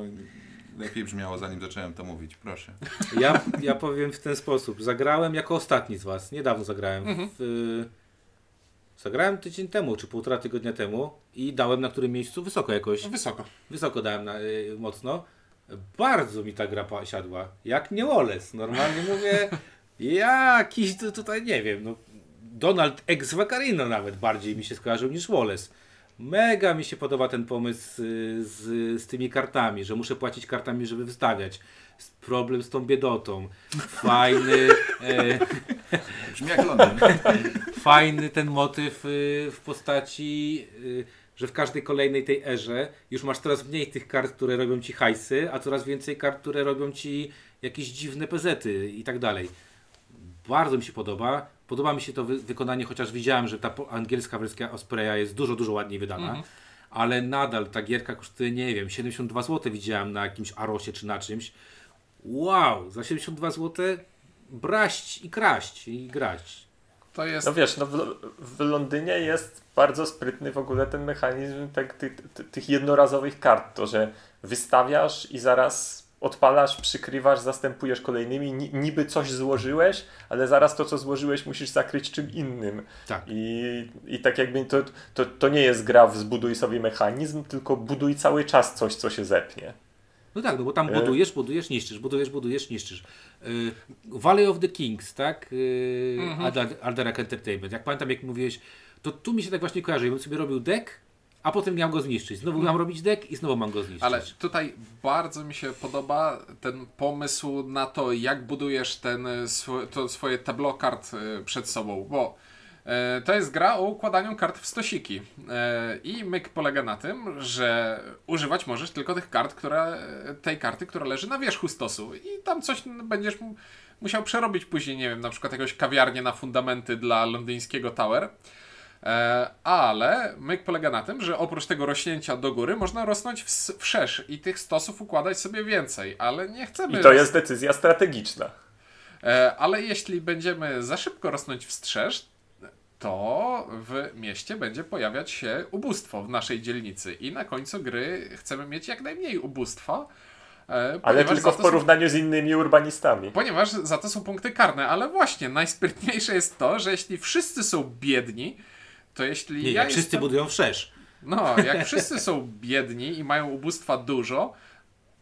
lepiej brzmiało zanim zacząłem to mówić, proszę. Ja, ja powiem w ten sposób. Zagrałem jako ostatni z Was. Niedawno zagrałem. Mhm. W, y, zagrałem tydzień temu, czy półtora tygodnia temu i dałem na którym miejscu wysoko jakoś. Wysoko. Wysoko dałem na, y, mocno. Bardzo mi ta gra siadła. Jak nie Wallace. Normalnie mówię, jakiś tu- tutaj, nie wiem, no, Donald ex Vaccarino nawet bardziej mi się skojarzył niż Wallace. Mega mi się podoba ten pomysł y, z, z tymi kartami, że muszę płacić kartami, żeby wystawiać. Problem z tą biedotą. Fajny, e, Brzmi jak Londyn. fajny ten motyw y, w postaci, y, że w każdej kolejnej tej erze już masz coraz mniej tych kart, które robią ci hajsy, a coraz więcej kart, które robią ci jakieś dziwne pezety i tak dalej. Bardzo mi się podoba. Podoba mi się to wy wykonanie, chociaż widziałem, że ta angielska wersja Ospreya jest dużo, dużo ładniej wydana. Ale nadal ta gierka kosztuje, nie wiem, 72 zł widziałem na jakimś Arosie czy na czymś. Wow, za 72 zł braść i kraść i grać. To jest No wiesz, no w, w Londynie jest bardzo sprytny w ogóle ten mechanizm tak, ty, ty, tych jednorazowych kart. To, że wystawiasz i zaraz odpalasz, przykrywasz, zastępujesz kolejnymi. Ni, niby coś złożyłeś, ale zaraz to, co złożyłeś, musisz zakryć czym innym. Tak. I, i tak jakby to, to, to nie jest gra w zbuduj sobie mechanizm, tylko buduj cały czas coś, co się zepnie. No tak, no bo tam E. budujesz, budujesz, niszczysz, budujesz, budujesz, niszczysz. Y, Valley of the Kings, tak? Y, Alder- Alderac Entertainment. Jak pamiętam, jak mówiłeś, to tu mi się tak właśnie kojarzy. Ja bym sobie robił deck, a potem miał go zniszczyć. Znowu mam robić deck i znowu mam go zniszczyć. Ale tutaj bardzo mi się podoba ten pomysł na to, jak budujesz ten, to swoje tableau kart przed sobą, bo to jest gra o układaniu kart w stosiki. E, I myk polega na tym, że używać możesz tylko tych kart, które, tej karty, która leży na wierzchu stosu. I tam coś będziesz musiał przerobić później, nie wiem, na przykład jakąś kawiarnię na fundamenty dla londyńskiego Tower. E, ale myk polega na tym, że oprócz tego rośnięcia do góry można rosnąć wszerz i tych stosów układać sobie więcej, ale nie chcemy. I to jest decyzja strategiczna. Ale jeśli będziemy za szybko rosnąć wstrzesz, to w mieście będzie pojawiać się ubóstwo w naszej dzielnicy i na końcu gry chcemy mieć jak najmniej ubóstwa. E, ale tylko w porównaniu są... z innymi urbanistami. Ponieważ za to są punkty karne, ale właśnie najsprytniejsze jest to, że jeśli wszyscy są biedni, to jeśli. Nie, ja jak jestem... wszyscy budują wszerz. No, jak wszyscy są biedni i mają ubóstwa dużo,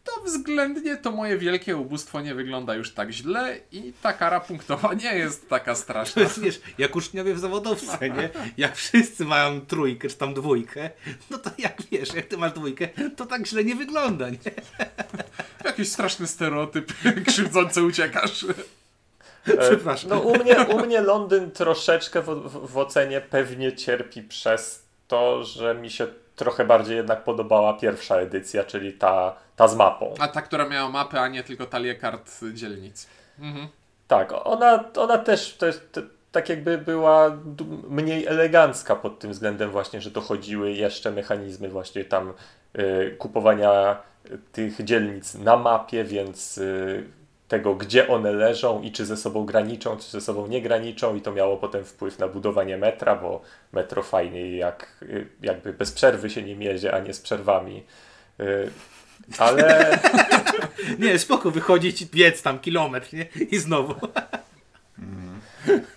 to względnie to moje wielkie ubóstwo nie wygląda już tak źle i ta kara punktowa nie jest taka straszna. To jest, wiesz, jak uczniowie w zawodowce, nie? Jak wszyscy mają trójkę czy tam dwójkę, no to jak wiesz, jak ty masz dwójkę, to tak źle nie wygląda, nie? Jakiś straszny stereotyp, krzywdzący uciekasz. E, Przepraszam. No u mnie, u mnie Londyn troszeczkę w, w, w ocenie pewnie cierpi przez to, że mi się trochę bardziej jednak podobała pierwsza edycja, czyli ta, ta z mapą. A ta, która miała mapę, a nie tylko talię kart dzielnic. Mhm. Tak, ona, ona też to jest, to, tak jakby była mniej elegancka pod tym względem właśnie, że dochodziły jeszcze mechanizmy właśnie tam y, kupowania tych dzielnic na mapie, więc y, tego, gdzie one leżą i czy ze sobą graniczą, czy ze sobą nie graniczą i to miało potem wpływ na budowanie metra, bo metro fajniej jak jakby bez przerwy się nie mierzy, a nie z przerwami. Y, ale... nie, spoko, wychodzić biec tam kilometr, nie? I znowu.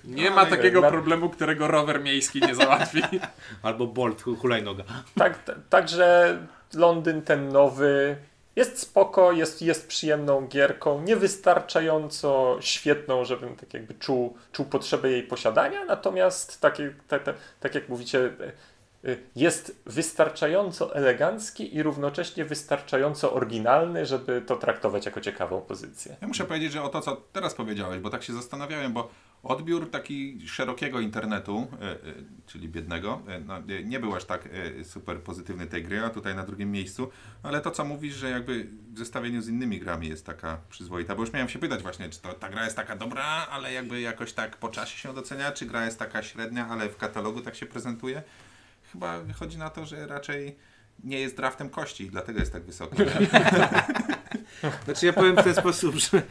Nie ma takiego na... problemu, którego rower miejski nie załatwi. Albo Bolt, hulajnoga. Tak, także Londyn ten nowy jest spoko, jest, jest przyjemną gierką, niewystarczająco świetną, żebym tak jakby czuł, czuł potrzebę jej posiadania, natomiast tak, tak, tak, tak jak mówicie, jest wystarczająco elegancki i równocześnie wystarczająco oryginalny, żeby to traktować jako ciekawą pozycję. Ja muszę powiedzieć, że o to, co teraz powiedziałeś, bo tak się zastanawiałem, bo Odbiór taki szerokiego internetu, e, e, czyli biednego, no, nie był aż tak super pozytywny tej gry, a tutaj na drugim miejscu, ale to co mówisz, że jakby w zestawieniu z innymi grami jest taka przyzwoita, bo już miałem się pytać właśnie, czy to ta gra jest taka dobra, ale jakby jakoś tak po czasie się docenia, czy gra jest taka średnia, ale w katalogu tak się prezentuje. Chyba wychodzi na to, że raczej nie jest draftem kości, dlatego jest tak wysoko. Znaczy ja powiem w ten sposób, że,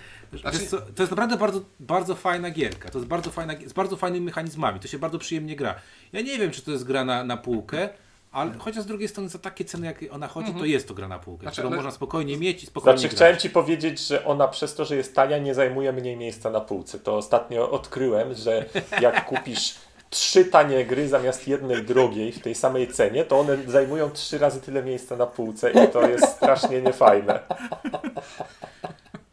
znaczy... co, to jest naprawdę bardzo, bardzo fajna gierka. To jest bardzo fajna, z bardzo fajnymi mechanizmami. To się bardzo przyjemnie gra. Ja nie wiem, czy to jest gra na, na półkę, ale chociaż z drugiej strony za takie ceny, jak ona chodzi, to mhm. jest to gra na półkę, znaczy, którą ale... można spokojnie mieć i spokojnie Znaczy grać. chciałem Ci powiedzieć, że ona przez to, że jest tania, nie zajmuje mniej miejsca na półce. To ostatnio odkryłem, że jak kupisz trzy tanie gry zamiast jednej drogiej w tej samej cenie, to one zajmują trzy razy tyle miejsca na półce i to jest strasznie niefajne.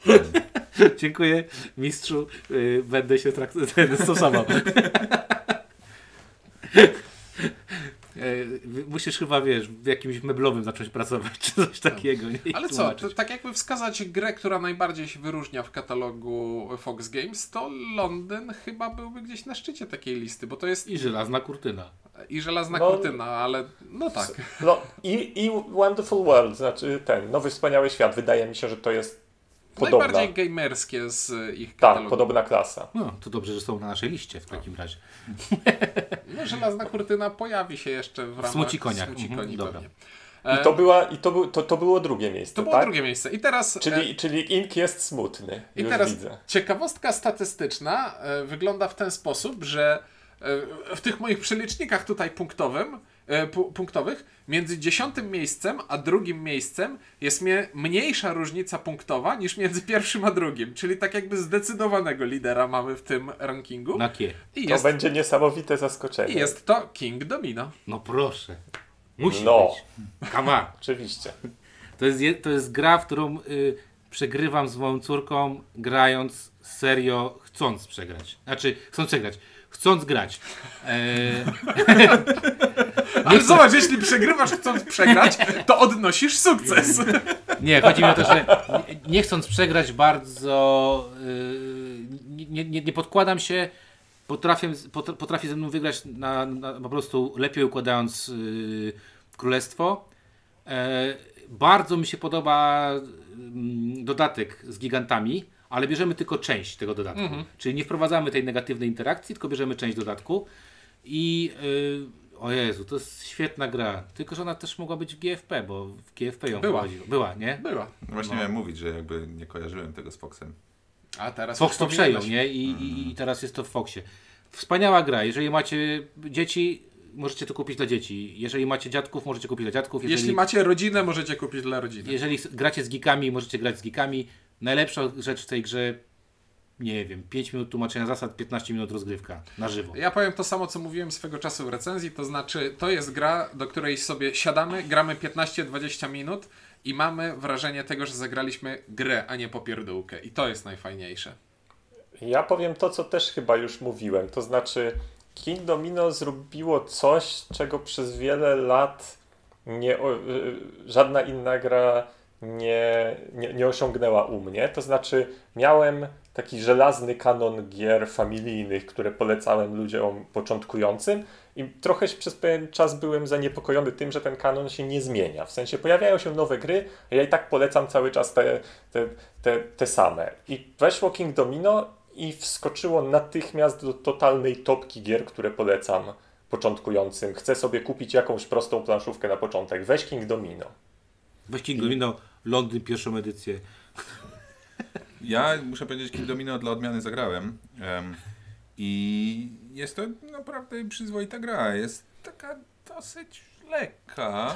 Dziękuję mistrzu, y, będę się stosował. E, musisz chyba, wiesz, w jakimś meblowym zacząć pracować, czy coś takiego. Nie? Ale co, to, tak jakby wskazać grę, która najbardziej się wyróżnia w katalogu Fox Games, to Londyn chyba byłby gdzieś na szczycie takiej listy, bo to jest... I żelazna kurtyna. I żelazna no, kurtyna, ale no tak. No, i, I Wonderful World, znaczy ten, Nowy Wspaniały Świat, wydaje mi się, że to jest podobna. Najbardziej gamerskie z ich tak, katalogu. Tak, podobna klasa. No, to dobrze, że są na naszej liście w takim razie. No, żelazna kurtyna pojawi się jeszcze w ramach Smucikoniach. Smucikoni mhm, dobra. I to, była, i to, był, to, to było drugie miejsce. To było tak? drugie miejsce. I teraz. Czyli, e... czyli Ink jest smutny. I teraz widzę. ciekawostka statystyczna e, wygląda w ten sposób, że e, w tych moich przelicznikach tutaj punktowym e, punktowych, między dziesiątym miejscem a drugim miejscem jest mnie mniejsza różnica punktowa niż między pierwszym a drugim. Czyli tak jakby zdecydowanego lidera mamy w tym rankingu. Na kie. I jest, to będzie niesamowite zaskoczenie. I jest to King Domino. No proszę. Musi no. być. Come Oczywiście. To jest, to jest gra, w którą y, przegrywam z moją córką, grając serio, chcąc przegrać. Znaczy, chcąc przegrać chcąc grać. Eee... Ale zobacz, jeśli przegrywasz chcąc przegrać, to odnosisz sukces. Nie, chodzi mi o to, że nie, chcąc przegrać bardzo yy, nie, nie, nie podkładam się potrafię, pot- potrafi ze mną wygrać na, na, po prostu lepiej układając yy, królestwo. E, bardzo mi się podoba mm, dodatek z gigantami, ale bierzemy tylko część tego dodatku. Czyli nie wprowadzamy tej negatywnej interakcji, tylko bierzemy część dodatku. I yy, o Jezu, to jest świetna gra. Tylko, że ona też mogła być w GFP, bo w GFP ją Była. wprowadził. Była, nie? Była. Właśnie miałem mówić, że jakby nie kojarzyłem tego z Foxem. A teraz Fox to przejął, nie? I, i, I teraz jest to w Foxie. Wspaniała gra. Jeżeli macie dzieci, możecie to kupić dla dzieci. Jeżeli macie dziadków, możecie kupić dla dziadków. Jeżeli, Jeśli macie rodzinę, możecie kupić dla rodziny. jeżeli gracie z geekami, możecie grać z geekami. Najlepsza rzecz w tej grze, nie wiem, 5 minut tłumaczenia zasad, 15 minut rozgrywka na żywo. Ja powiem to samo, co mówiłem swego czasu w recenzji, to znaczy to jest gra, do której sobie siadamy, gramy 15-20 minut i mamy wrażenie tego, że zagraliśmy grę, a nie popierdółkę. I to jest najfajniejsze. Ja powiem to, co też chyba już mówiłem. To znaczy, King Domino zrobiło coś, czego przez wiele lat nie, o- y, żadna inna gra nie, nie, nie osiągnęła u mnie. To znaczy, miałem taki żelazny kanon gier familijnych, które polecałem ludziom początkującym. I trochę przez pewien czas byłem zaniepokojony tym, że ten kanon się nie zmienia. W sensie pojawiają się nowe gry, a ja i tak polecam cały czas te, te, te, te same. I weszło King Domino i wskoczyło natychmiast do totalnej topki gier, które polecam początkującym. Chcę sobie kupić jakąś prostą planszówkę na początek. Weź King Domino. King Domino, Londyn, pierwszą edycję. Ja muszę powiedzieć, King Domino dla odmiany zagrałem. em, I jest to naprawdę przyzwoita gra. Jest taka dosyć lekka.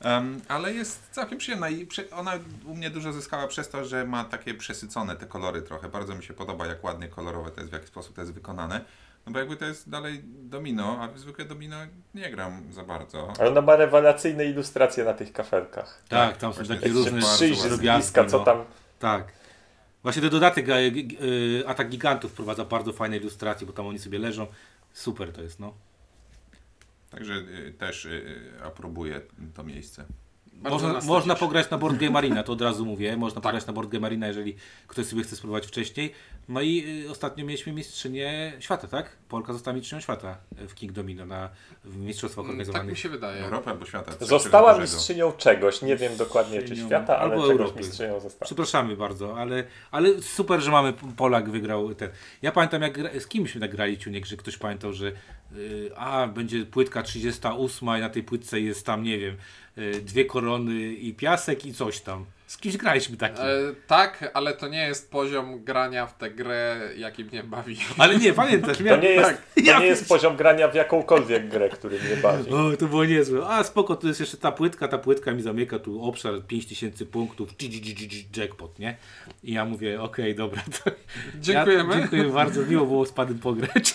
Em, ale jest całkiem przyjemna i przy- ona u mnie dużo zyskała przez to, że ma takie przesycone te kolory trochę. Bardzo mi się podoba, jak ładnie kolorowe to jest, w jaki sposób to jest wykonane. No bo jakby to jest dalej domino, a w zwykłe domino nie gram za bardzo. Ale ona ma rewelacyjne ilustracje na tych kafelkach. Tak, tam są właśnie takie różne bardzo Przyjrzyj z bliska, co no. tam Tak. Właśnie ten dodatek e, e, Atak Gigantów wprowadza bardzo fajne ilustracje, bo tam oni sobie leżą. Super to jest, no. Także y, też aprobuję to miejsce. Można, można pograć na Board Game Arena, to od razu mówię. Można pograć na Board Game Arena, jeżeli ktoś sobie chce spróbować wcześniej. No i y, ostatnio mieliśmy mistrzynię świata, tak? Polka została mistrzynią świata w King Domino na w mistrzostwach Tak organizowanych. mi się wydaje. Europy albo świata. Została mistrzynią czegoś. Nie wiem dokładnie czy świata, ale albo czegoś Europy. mistrzynią została. Przepraszamy bardzo, ale, ale super, że mamy Polak wygrał ten. Ja pamiętam, jak z kimśmy tak grali Ciuniek, że ktoś pamiętał, że y, a będzie płytka 38 i na tej płytce jest tam, nie wiem, y, dwie korony i piasek i coś tam. Z kimś graliśmy takim. E, tak, ale to nie jest poziom grania w tę grę, jaki mnie bawi. Ale nie, pamiętasz, To miałem, nie jest, tak. to Ja nie jest poziom grania w jakąkolwiek grę, który mnie bawi. O, to było niezłe. A spoko, to jest jeszcze ta płytka, ta płytka mi zamyka tu obszar 5000 punktów, jackpot, nie? I ja mówię, okej, dobra. To Dziękujemy. Ja, dziękuję bardzo, miło było z panem pograć.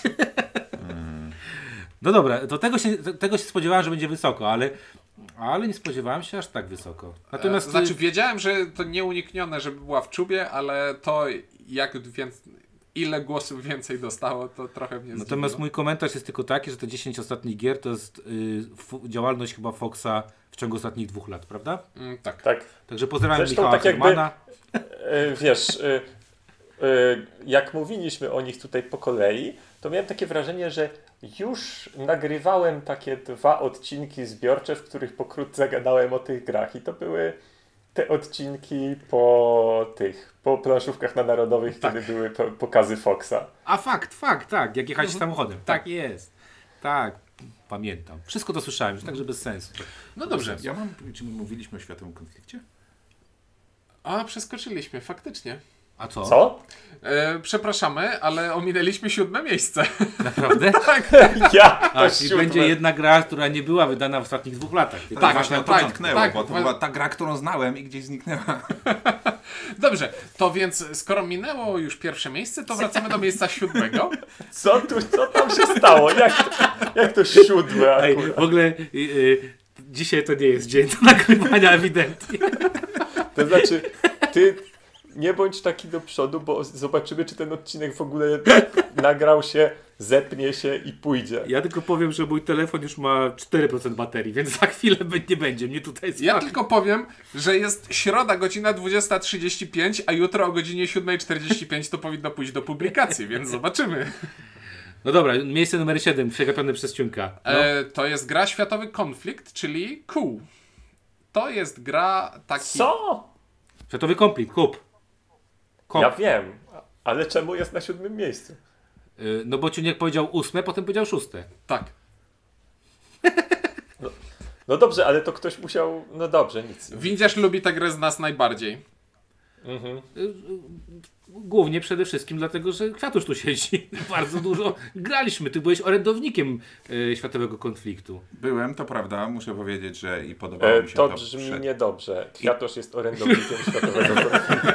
No dobra, to tego się, tego się spodziewałem, że będzie wysoko, ale, ale nie spodziewałem się aż tak wysoko. Natomiast E, znaczy wiedziałem, że to nieuniknione, żeby była w czubie, ale to jak więc, ile głosów więcej dostało, to trochę mnie Natomiast zdziwiło. mój komentarz jest tylko taki, że te 10 ostatnich gier to jest y, działalność chyba Foxa w ciągu ostatnich dwóch lat, prawda? Mm, tak. Tak. Także pozdrawiam Zresztą Michała tak jakby-. E, Wiesz, e, e, jak mówiliśmy o nich tutaj po kolei, to miałem takie wrażenie, że już nagrywałem takie dwa odcinki zbiorcze, w których pokrótce gadałem o tych grach. I to były te odcinki po tych, po planszówkach na narodowych, Tak. kiedy były po, pokazy Foxa. A fakt, fakt, tak, jak jechać Mhm. samochodem. Tak jest. Tak, pamiętam. Wszystko to słyszałem, już także bez sensu. No dobrze. Ja mam, czy my mówiliśmy o światowym konflikcie? A, przeskoczyliśmy, faktycznie. A co? Co? E, przepraszamy, ale ominęliśmy siódme miejsce. Naprawdę? Ja A, czyli siódme. będzie jedna gra, która nie była wydana w ostatnich dwóch latach. Tylko Tak, właśnie tak, to tak, dotknęło, tak, bo to była ta gra, którą znałem i gdzieś zniknęła. Dobrze, to więc skoro minęło już pierwsze miejsce, to wracamy do miejsca siódmego. Co tu, co tam się stało? Jak to, jak to siódme Ej, w ogóle y, y, dzisiaj to nie jest dzień do nagrywania ewidentnie. To znaczy, ty nie bądź taki do przodu, bo zobaczymy, czy ten odcinek w ogóle nagrał się zepnie się i pójdzie. Ja tylko powiem, że mój telefon już ma 4% baterii, więc za chwilę nie będzie mnie tutaj Ja tylko powiem, że jest środa, godzina 20.35, a jutro o godzinie 7.45 to powinno pójść do publikacji, więc zobaczymy. No dobra, miejsce numer 7, przegapione przez Ciunka. No. E, to jest gra Światowy Konflikt, czyli Cool. To jest gra taki... Co? Światowy komplit, kup. Kop. Ja wiem, ale czemu jest na siódmym miejscu? Y, No bo Ciuniek powiedział ósme, potem powiedział szóste. Tak. No dobrze, ale to ktoś musiał. No dobrze, nic. Windziarz lubi tę grę z nas najbardziej. Mhm. Głównie przede wszystkim dlatego, że Kwiatusz tu siedzi. Bardzo dużo graliśmy. Ty byłeś orędownikiem y, Światowego Konfliktu. Byłem, to prawda, muszę powiedzieć, że i podobało E, mi się to to. brzmi przed- niedobrze. Kwiatosz jest orędownikiem światowego konfliktu.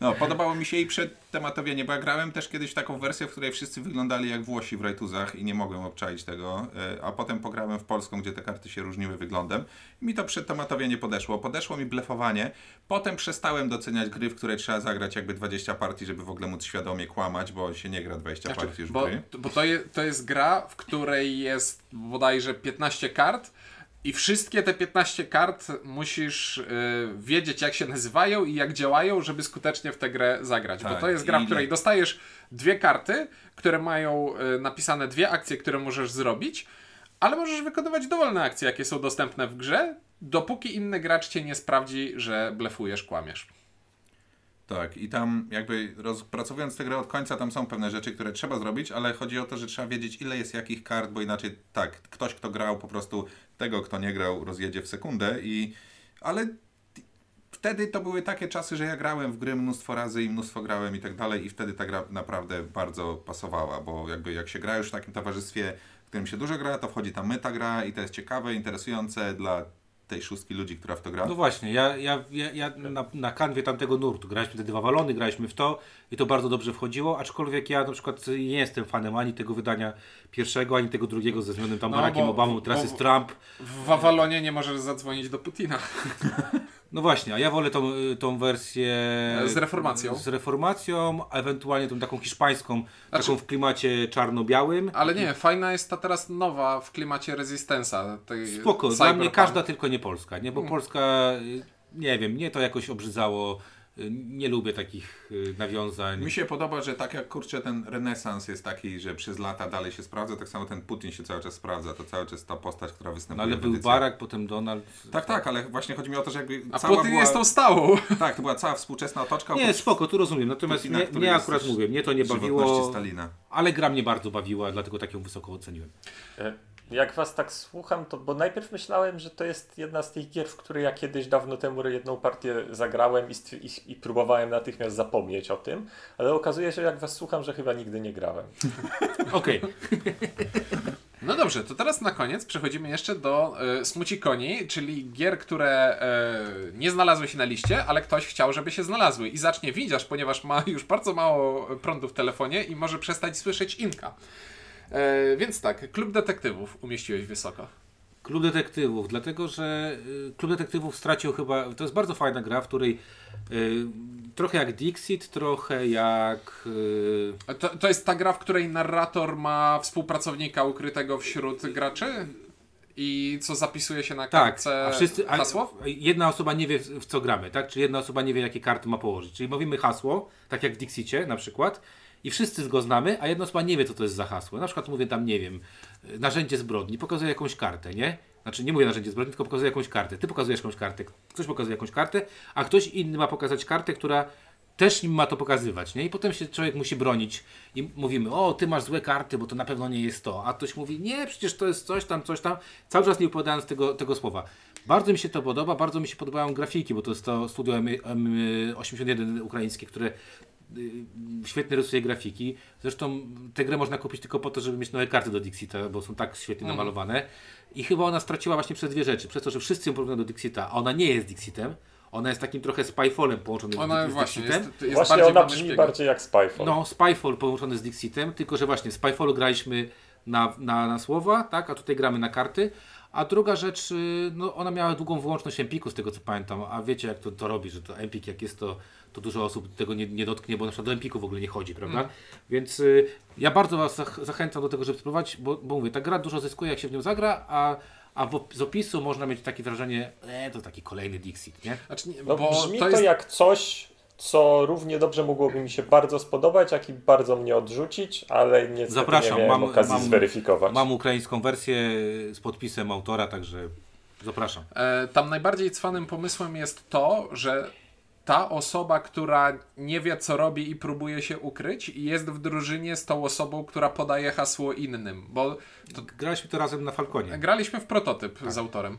No, podobało mi się i przed tematowienie, bo ja grałem też kiedyś taką wersję, w której wszyscy wyglądali jak Włosi w Rajtuzach i nie mogłem obczaić tego, e, a potem pograłem w polską, gdzie te karty się różniły wyglądem. I mi to przed tematowienie podeszło. Podeszło mi blefowanie. Potem przestałem doceniać gry, w które trzeba zagrać jakby 20 partii, żeby w ogóle móc świadomie kłamać, bo się nie gra 20 partii już w Bo, gry. bo to, je, to jest gra, w której jest bodajże 15 kart i wszystkie te 15 kart musisz y, wiedzieć jak się nazywają i jak działają, żeby skutecznie w tę grę zagrać. bo Tak, to jest gra, w której dostajesz dwie karty, które mają y, napisane dwie akcje, które możesz zrobić, ale możesz wykonywać dowolne akcje, jakie są dostępne w grze, dopóki inny gracz cię nie sprawdzi, że blefujesz, kłamiesz. Tak, i tam jakby rozpracowując tę grę od końca, tam są pewne rzeczy, które trzeba zrobić, ale chodzi o to, że trzeba wiedzieć, ile jest jakich kart, bo inaczej tak, ktoś, kto grał, po prostu tego, kto nie grał, rozjedzie w sekundę i... Ale wtedy to były takie czasy, że ja grałem w gry mnóstwo razy i mnóstwo grałem i tak dalej i wtedy ta gra naprawdę bardzo pasowała, bo jakby jak się gra już w takim towarzystwie, w którym się dużo gra, to wchodzi ta meta gra i to jest ciekawe, interesujące dla tej szóstki ludzi, która w to gra. No właśnie, ja, ja, ja, ja na, na kanwie tamtego nurtu graliśmy te dwa walony, graliśmy w to i to bardzo dobrze wchodziło, aczkolwiek ja na przykład nie jestem fanem ani tego wydania pierwszego, ani tego drugiego ze względem tam No, Barackiem Obamą, teraz jest Trump. W Wawalonie nie możesz zadzwonić do Putina. No właśnie, a ja wolę tą, tą wersję Z reformacją. Z reformacją, a ewentualnie tą taką hiszpańską, Znaczy- taką w klimacie czarno-białym. Ale nie, fajna jest ta teraz nowa w klimacie Resistensa. tej Spoko, dla cyberpunk. mnie każda tylko nie Polska, nie? Bo Hmm. Polska, y, nie wiem, mnie to jakoś obrzydzało. Nie lubię takich y, nawiązań. Mi się podoba, że tak jak kurczę ten renesans jest taki, że przez lata dalej się sprawdza, tak samo ten Putin się cały czas sprawdza, to cały czas ta postać, która No występuje ale w był. Barack, potem Donald. Tak, tak, ale właśnie chodzi mi o to, że jakby A cała Putin była... jest tą stałą. Tak, to była cała współczesna otoczka. Nie, oprócz spoko, tu rozumiem. Natomiast Putina, mnie jest akurat mówię, mnie to nie bawiło, Stalina. ale gra mnie bardzo bawiła, dlatego tak ją wysoko oceniłem. E, Jak was tak słucham, to bo najpierw myślałem, że to jest jedna z tych gier, w której ja kiedyś dawno temu jedną partię zagrałem i, i, i próbowałem natychmiast zapomnieć o tym, ale okazuje się, jak was słucham, że chyba nigdy nie grałem. Okej, No dobrze, to teraz na koniec przechodzimy jeszcze do e, Smuci Koni, czyli gier, które e, nie znalazły się na liście, ale ktoś chciał, żeby się znalazły. I zacznie widzisz, ponieważ ma już bardzo mało prądu w telefonie i może przestać słyszeć Inka. E, więc tak, Klub Detektywów umieściłeś wysoko. Klub Detektywów, dlatego że y, Klub Detektywów stracił chyba, to jest bardzo fajna gra, w której y, trochę jak Dixit, trochę jak... y, To, to jest ta gra, w której narrator ma współpracownika ukrytego wśród graczy? I co zapisuje się na Tak, kartce a wszyscy, a, hasło? jedna osoba nie wie w, co gramy, tak? Czyli jedna osoba nie wie jakie karty ma położyć. Czyli mówimy hasło, tak jak w Dixicie na przykład i wszyscy go znamy, a jedna osoba nie wie co to jest za hasło. Na przykład mówię tam, nie wiem, y, narzędzie zbrodni, pokazuję jakąś kartę, nie? Znaczy nie mówię narzędzie zbrodni, tylko pokazuję jakąś kartę. Ty pokazujesz jakąś kartę, ktoś pokazuje jakąś kartę, a ktoś inny ma pokazać kartę, która też nim ma to pokazywać, nie? I potem się człowiek musi bronić i mówimy, o, ty masz złe karty, bo to na pewno nie jest to. A ktoś mówi, nie, przecież to jest coś tam, coś tam. Cały czas nie upowiadając tego, tego słowa. Bardzo mi się to podoba, bardzo mi się podobają grafiki, bo to jest to studio M- M81 ukraińskie, które świetnie rysuje grafiki. Zresztą tę grę można kupić tylko po to, żeby mieć nowe karty do Dixita, bo są tak świetnie Mhm. namalowane. I chyba ona straciła właśnie przez dwie rzeczy. Przez to, że wszyscy ją porównują do Dixita, a ona nie jest Dixitem. Ona jest takim trochę Spyfallem połączonym Ona z, z właśnie Dixitem. jest, jest Właśnie bardziej ona brzmi szpiega. bardziej jak Spyfall. No, Spyfall połączony z Dixitem, tylko że właśnie Spyfallu graliśmy na, na, na słowa, tak, a tutaj gramy na karty. A druga rzecz, y, no ona miała długą wyłączność Empiku z tego co pamiętam, a wiecie jak to, to robi, że to Empik jak jest to, to dużo osób tego nie, nie dotknie, bo na przykład do Empiku w ogóle nie chodzi, prawda? Mm. Więc y, ja bardzo Was zach zachęcam do tego, żeby spróbować, bo, bo mówię, ta gra dużo zyskuje jak się w nią zagra, a, a w z opisu można mieć takie wrażenie, e, to taki kolejny Dixit, nie? Znaczy, nie, No, bo brzmi to to, jest jak coś, co równie dobrze mogłoby mi się bardzo spodobać, jak i bardzo mnie odrzucić, ale niestety Zapraszam, nie mam- okazji mam- zweryfikować. Mam ukraińską wersję z podpisem autora, także zapraszam. E, tam najbardziej cwanym pomysłem jest to, że ta osoba, która nie wie co robi i próbuje się ukryć, jest w drużynie z tą osobą, która podaje hasło innym. Bo to Graliśmy to razem na Falconie. graliśmy w prototyp z autorem.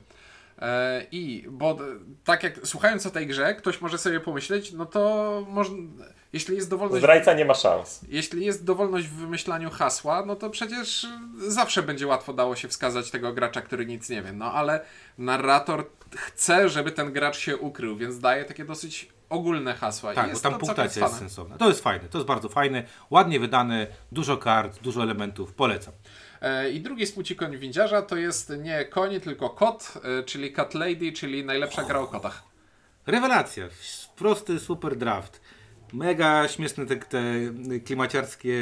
E, I bo d- tak jak słuchając o tej grze, ktoś może sobie pomyśleć, no to można, jeśli jest dowolność. Zdrajca nie ma szans. Jeśli jest dowolność w wymyślaniu hasła, no to przecież zawsze będzie łatwo dało się wskazać tego gracza, który nic nie wie. No ale narrator chce, żeby ten gracz się ukrył, więc daje takie dosyć ogólne hasła. I Tak, bo jest tam to całkiem punktacja jest sensowna. To jest fajne, to jest bardzo fajne, ładnie wydane, dużo kart, dużo elementów, polecam. E, I drugi smuci koń windziarza to jest nie koń, tylko kot, e, czyli Cat Lady, czyli najlepsza gra o kotach. Rewelacja, prosty, super draft. Mega śmieszne te, te klimaciarskie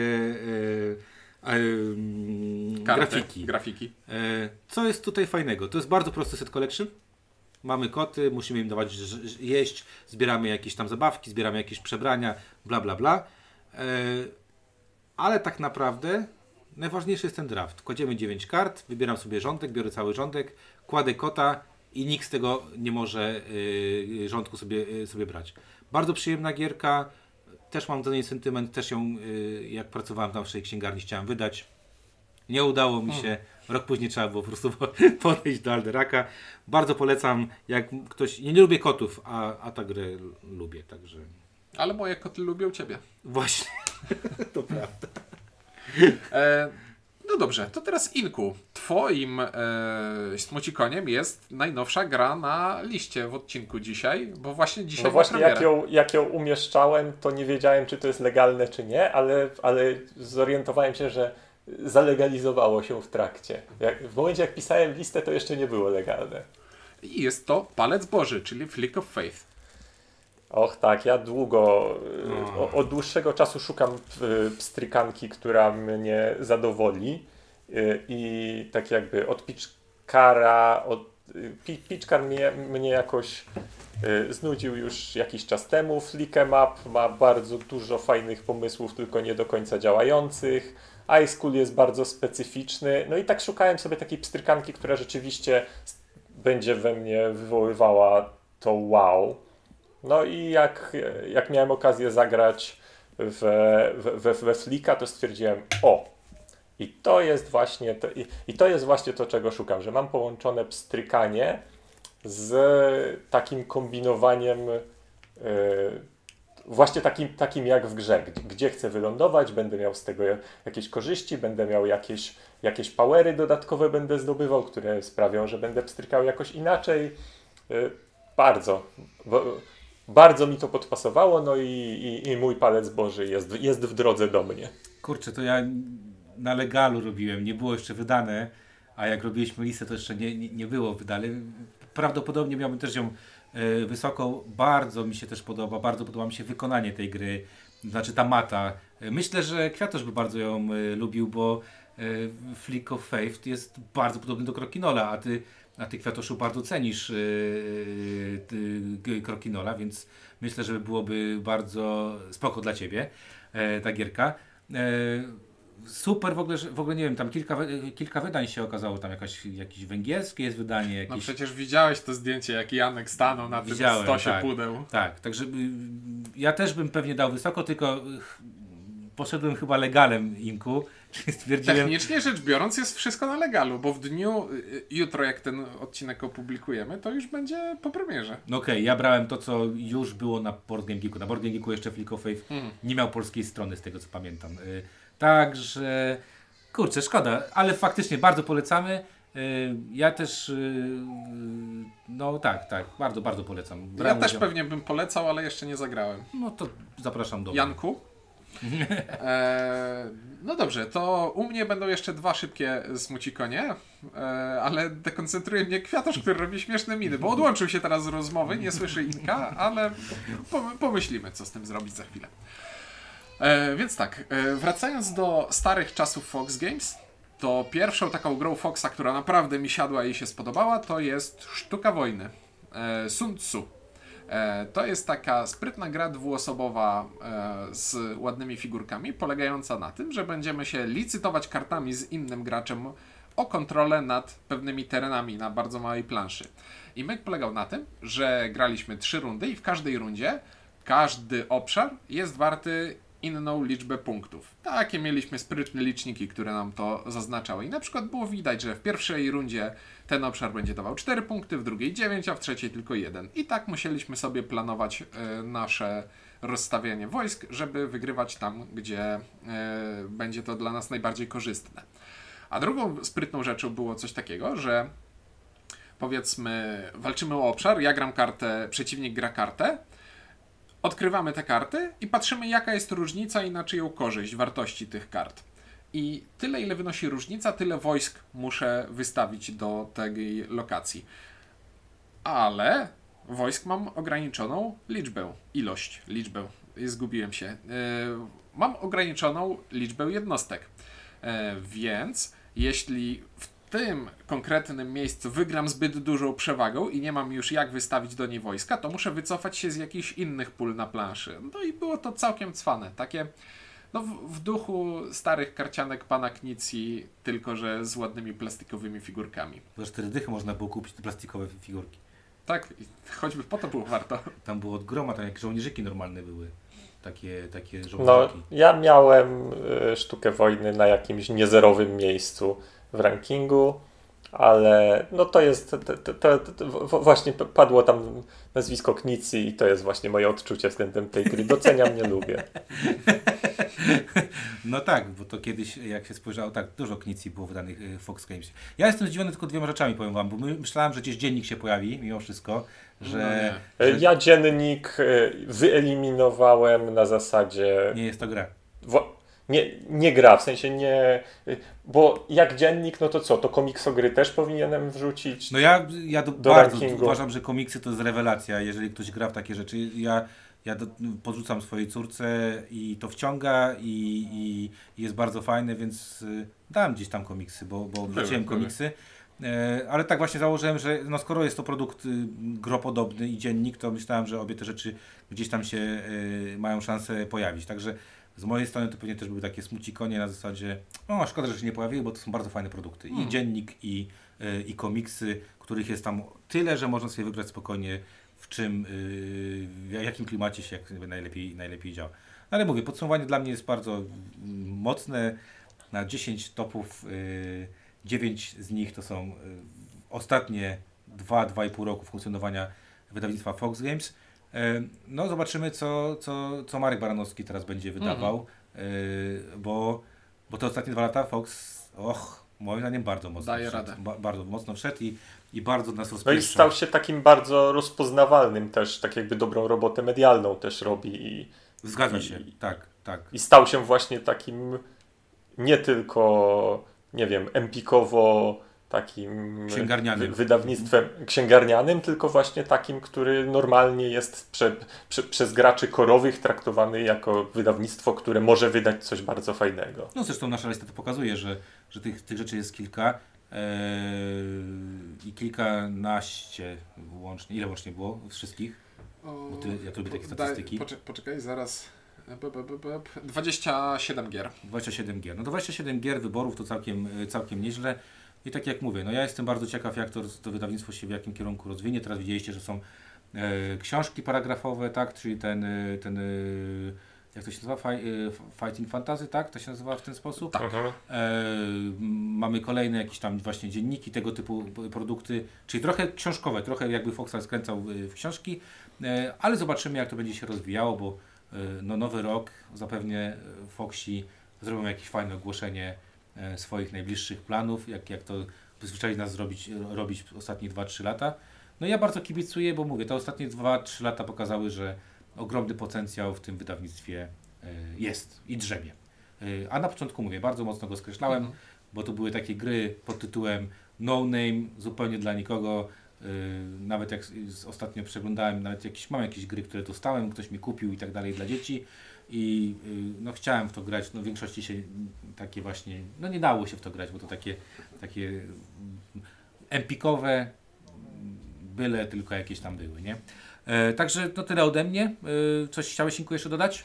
e, e, mm, grafiki. grafiki. E, co jest tutaj fajnego? To jest bardzo prosty set collection. Mamy koty, musimy im dawać jeść, zbieramy jakieś tam zabawki, zbieramy jakieś przebrania, bla bla bla. E, ale tak naprawdę najważniejszy jest ten draft. Kładziemy 9 kart, wybieram sobie rządek, biorę cały rządek, kładę kota i nikt z tego nie może y, rządku sobie, y, sobie brać. Bardzo przyjemna gierka. Też mam do niej sentyment, też ją y, jak pracowałem tam w naszej księgarni chciałem wydać. Nie udało mi się. Rok później trzeba było po prostu podejść do Alderaka. Bardzo polecam, jak ktoś. Ja nie lubię kotów, a, a tę grę lubię, także. Ale moje koty lubią ciebie. Właśnie. to prawda. E, no dobrze, to teraz Inku. Twoim e, smucikoniem jest najnowsza gra na liście w odcinku dzisiaj, bo właśnie dzisiaj No właśnie jak ją, jak ją umieszczałem, to nie wiedziałem, czy to jest legalne, czy nie, ale, ale zorientowałem się, że zalegalizowało się w trakcie. Jak, w momencie, jak pisałem listę, to jeszcze nie było legalne. I jest to Palec Boży, czyli Flick of Faith. Och tak, ja długo, y, o, od dłuższego czasu szukam y, pstrykanki, która mnie zadowoli y, i tak jakby od Pitchkara, od, Pi- Pitchkar mnie, mnie jakoś znudził już jakiś czas temu. Flickem Up ma bardzo dużo fajnych pomysłów, tylko nie do końca działających. Ice School jest bardzo specyficzny. No i tak szukałem sobie takiej pstrykanki, która rzeczywiście będzie we mnie wywoływała to wow. No i jak, jak miałem okazję zagrać we, we, we Flika, to stwierdziłem, o, i to jest właśnie to, i, i to jest właśnie to, czego szukam, że mam połączone pstrykanie z takim kombinowaniem e, właśnie takim, takim jak w grze, gdzie, gdzie chcę wylądować, będę miał z tego jakieś korzyści, będę miał jakieś, jakieś powery dodatkowe będę zdobywał, które sprawią, że będę pstrykał jakoś inaczej. E, Bardzo. Bardzo mi to podpasowało, no i, i, i mój palec Boży jest, jest w drodze do mnie. Kurczę, to ja na legalu robiłem, nie było jeszcze wydane, a jak robiliśmy listę, to jeszcze nie, nie, nie było wydane. Prawdopodobnie miałbym też ją wysoką. Bardzo mi się też podoba, bardzo podoba mi się wykonanie tej gry, znaczy ta mata. E, Myślę, że Kwiatosz by bardzo ją e, lubił, bo e, Flick of Faith jest bardzo podobny do Krokinola, a ty, a ty Kwiatoszu bardzo cenisz e, Krokinola, więc myślę, że byłoby bardzo spoko dla ciebie e, ta gierka. Super w ogóle, w ogóle nie wiem, tam kilka, kilka wydań się okazało, tam jakaś, jakieś węgierskie jest wydanie, No jakieś... przecież widziałeś to zdjęcie, jak Janek stanął na tym Widziałem, stosie tak. pudeł. Tak, także y, ja też bym pewnie dał wysoko, tylko y, poszedłem chyba legalem Inku, stwierdziłem... Technicznie rzecz biorąc jest wszystko na legalu, bo w dniu, y, jutro jak ten odcinek opublikujemy, to już będzie po premierze. No okej, ja brałem to, co już było na Board Game Geeku. Na Board Game Geeku jeszcze Flick of Faith Hmm. nie miał polskiej strony, z tego co pamiętam. Y, Także, kurczę, szkoda, ale faktycznie bardzo polecamy. Y, Ja też, y, no tak, tak, bardzo, bardzo polecam. Ja Brałem też udział- pewnie bym polecał, ale jeszcze nie zagrałem. No to zapraszam do. Janku? E, no dobrze, to u mnie będą jeszcze dwa szybkie smucikonie, e, ale dekoncentruje mnie kwiatusz, który robi śmieszne miny, bo odłączył się teraz z rozmowy, nie słyszy Inka, ale pom- pomyślimy, co z tym zrobić za chwilę. E, więc tak, e, wracając do starych czasów Fox Games, to pierwszą taką grą Foxa, która naprawdę mi siadła i się spodobała, to jest Sztuka Wojny. E, Sun Tzu. E, to jest taka sprytna gra dwuosobowa e, z ładnymi figurkami, polegająca na tym, że będziemy się licytować kartami z innym graczem o kontrolę nad pewnymi terenami na bardzo małej planszy. I myk polegał na tym, że graliśmy trzy rundy i w każdej rundzie każdy obszar jest warty inną liczbę punktów. Takie mieliśmy sprytne liczniki, które nam to zaznaczały. I na przykład było widać, że w pierwszej rundzie ten obszar będzie dawał 4 punkty, w drugiej 9, a w trzeciej tylko 1. I tak musieliśmy sobie planować e, nasze rozstawianie wojsk, żeby wygrywać tam, gdzie e, będzie to dla nas najbardziej korzystne. A drugą sprytną rzeczą było coś takiego, że powiedzmy, walczymy o obszar, ja gram kartę, przeciwnik gra kartę, odkrywamy te karty i patrzymy, jaka jest różnica i na czyją korzyść wartości tych kart. I tyle, ile wynosi różnica, tyle wojsk muszę wystawić do tej lokacji. Ale wojsk mam ograniczoną liczbę, ilość, liczbę. Zgubiłem się. Yy, mam ograniczoną liczbę jednostek. Yy, więc jeśli w tym konkretnym miejscu wygram zbyt dużą przewagą i nie mam już jak wystawić do niej wojska, to muszę wycofać się z jakichś innych pól na planszy. No i było to całkiem cwane. Takie no w, w duchu starych karcianek pana Knicji, tylko że z ładnymi plastikowymi figurkami. Za cztery dychy można było kupić te plastikowe figurki. Tak, choćby po to było warto. Tam było od groma, tam jak żołnierzyki normalne były. Takie, takie No, żołnierzyki. ja miałem y, sztukę wojny na jakimś niezerowym miejscu w rankingu, ale no to jest, to, to, to, to w- właśnie padło tam nazwisko Knicy i to jest właśnie moje odczucie względem tej gry. Doceniam, nie lubię. No tak, bo to kiedyś, jak się spojrzało, tak, dużo knicji było wydanych y, w Fox Games. Ja jestem zdziwiony tylko dwiema rzeczami, powiem wam, bo my, myślałem, że gdzieś dziennik się pojawi, mimo wszystko, że, No nie. Y, Ja dziennik y, wyeliminowałem na zasadzie nie jest to gra. Nie, nie gra, w sensie nie. Bo jak dziennik, no to co? To komiksogry też powinienem wrzucić. No ja, ja do, Do bardzo rankingu. uważam, że komiksy to jest rewelacja, jeżeli ktoś gra w takie rzeczy. Ja, ja do, podrzucam swojej córce i to wciąga i, i, i jest bardzo fajne, więc y, dam gdzieś tam komiksy, bo, bo wrzuciłem komiksy. E, Ale tak właśnie założyłem, że no skoro jest to produkt y, gropodobny i dziennik, to myślałem, że obie te rzeczy gdzieś tam się y, mają szansę pojawić. Także z mojej strony to pewnie też były takie smucikonie na zasadzie, no szkoda, że się nie pojawiły, bo to są bardzo fajne produkty. I dziennik, i, y, i komiksy, których jest tam tyle, że można sobie wybrać spokojnie w czym, y, w jakim klimacie się jak najlepiej, najlepiej działa. No ale mówię, podsumowanie dla mnie jest bardzo mocne. Na 10 topów, y, 9 z nich to są y, ostatnie 2-2,5 roku funkcjonowania wydawnictwa Fox Games. Y, No zobaczymy, co, co, co Marek Baranowski teraz będzie wydawał, y, bo, bo te ostatnie dwa lata Fox, och, moim zdaniem bardzo mocno Daje wszedł. radę. Ba, bardzo mocno wszedł i, i bardzo nas No i stał się takim bardzo rozpoznawalnym też, tak jakby dobrą robotę medialną też robi i, Zgadza i- się, tak, tak. i stał się właśnie takim nie tylko, nie wiem, empikowo takim Księgarnianym. wy- wydawnictwem księgarnianym, tylko właśnie takim, który normalnie jest prze, prze, przez graczy korowych traktowany jako wydawnictwo, które może wydać coś bardzo fajnego. No zresztą nasza lista to pokazuje, że, że tych, tych rzeczy jest kilka eee, i kilkanaście łącznie. Ile łącznie było wszystkich? Bo ty, ja tu lubię takie statystyki. Daj, poczek- poczekaj, zaraz. B, b, b, b, 27 gier. 27 gier. No 27 gier wyborów to całkiem, e, całkiem nieźle. I tak jak mówię, no ja jestem bardzo ciekaw, jak to, to wydawnictwo się w jakim kierunku rozwinie. Teraz widzieliście, że są e, książki paragrafowe, tak, czyli ten, e, ten e, jak to się nazywa, Fi, e, Fighting Fantasy, tak, to się nazywa w ten sposób. Mhm. E, mamy kolejne jakieś tam właśnie dzienniki, tego typu produkty, czyli trochę książkowe, trochę jakby Foxal skręcał w książki, e, ale zobaczymy jak to będzie się rozwijało, bo e, no, nowy rok zapewnie Foxi zrobią jakieś fajne ogłoszenie swoich najbliższych planów, jak, jak to przyzwyczaili nas zrobić, robić ostatnie 2-3 lata. No ja bardzo kibicuję, bo mówię, te ostatnie 2-3 lata pokazały, że ogromny potencjał w tym wydawnictwie y, jest i drzemie. Y, A na początku mówię, bardzo mocno go skreślałem, bo to były takie gry pod tytułem No Name, zupełnie dla nikogo. Nawet jak ostatnio przeglądałem, nawet jakieś, mam jakieś gry, które dostałem, ktoś mi kupił i tak dalej dla dzieci i y, no chciałem w to grać, no w większości się takie właśnie, no nie dało się w to grać, bo to takie, takie mm, empikowe, byle tylko jakieś tam były, nie? E, także to tyle ode mnie. E, coś chciałeś Inku jeszcze dodać?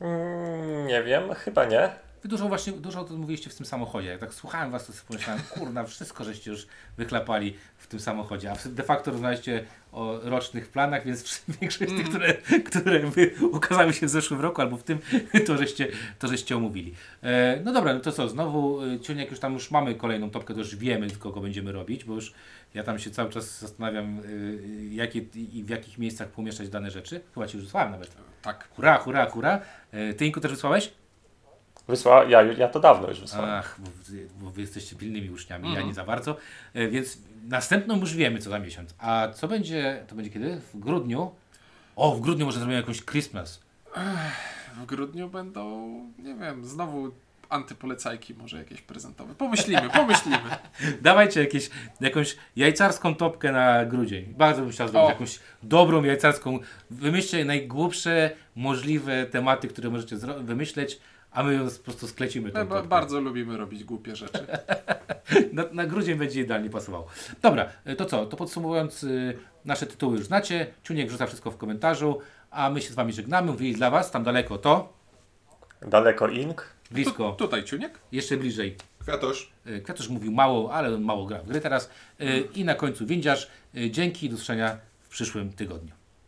Mm, nie wiem, chyba nie. Wy dużo właśnie, dużo o tym mówiliście w tym samochodzie. Jak tak słuchałem was, to sobie pomyślałem, kurna, wszystko żeście już wychlapali w tym samochodzie. A de facto rozmawialiście o rocznych planach, więc większość z tych, które, które wy ukazały się w zeszłym roku albo w tym, to żeście, to żeście omówili. E, no dobra, no to co, znowu e, Ciuniek, już tam już mamy kolejną topkę, to już wiemy, kogo będziemy robić, bo już ja tam się cały czas zastanawiam, e, jakie i w jakich miejscach pomieszczać dane rzeczy. Chyba Ci już wysłałem nawet. Tak. Hurra, hurra, hurra. E, Ty Inku też wysłałeś? Wysła, ja, ja to dawno już wysłałem. Ach, bo, wy- bo wy jesteście pilnymi uczniami, ja Mhm. nie za bardzo. E, Więc następną już wiemy, co za miesiąc. A co będzie, to będzie kiedy? W grudniu? O, w grudniu może zrobimy jakąś Christmas. W grudniu będą, nie wiem, znowu antypolecajki może jakieś prezentowe. Pomyślimy, pomyślimy. Dawajcie jakieś, jakąś jajcarską topkę na grudzień. Bardzo bym chciał zrobić O. jakąś dobrą jajcarską. Wymyślcie najgłupsze możliwe tematy, które możecie wymyśleć, a my ją po prostu sklecimy. tą topkę. bardzo lubimy robić głupie rzeczy. Na, na grudzień będzie idealnie pasowało. Dobra, y, to co? To podsumowując, y, nasze tytuły już znacie. Ciuniek wrzuca wszystko w komentarzu, a my się z Wami żegnamy. Mówili dla Was, tam daleko to, Daleko Ink. Tu, blisko, tutaj ciuniek. jeszcze bliżej. Kwiatusz. Y, Kwiatusz mówił mało, ale on mało gra w gry teraz. Y, I na końcu Windziarz. Y, Dzięki, do usłyszenia w przyszłym tygodniu.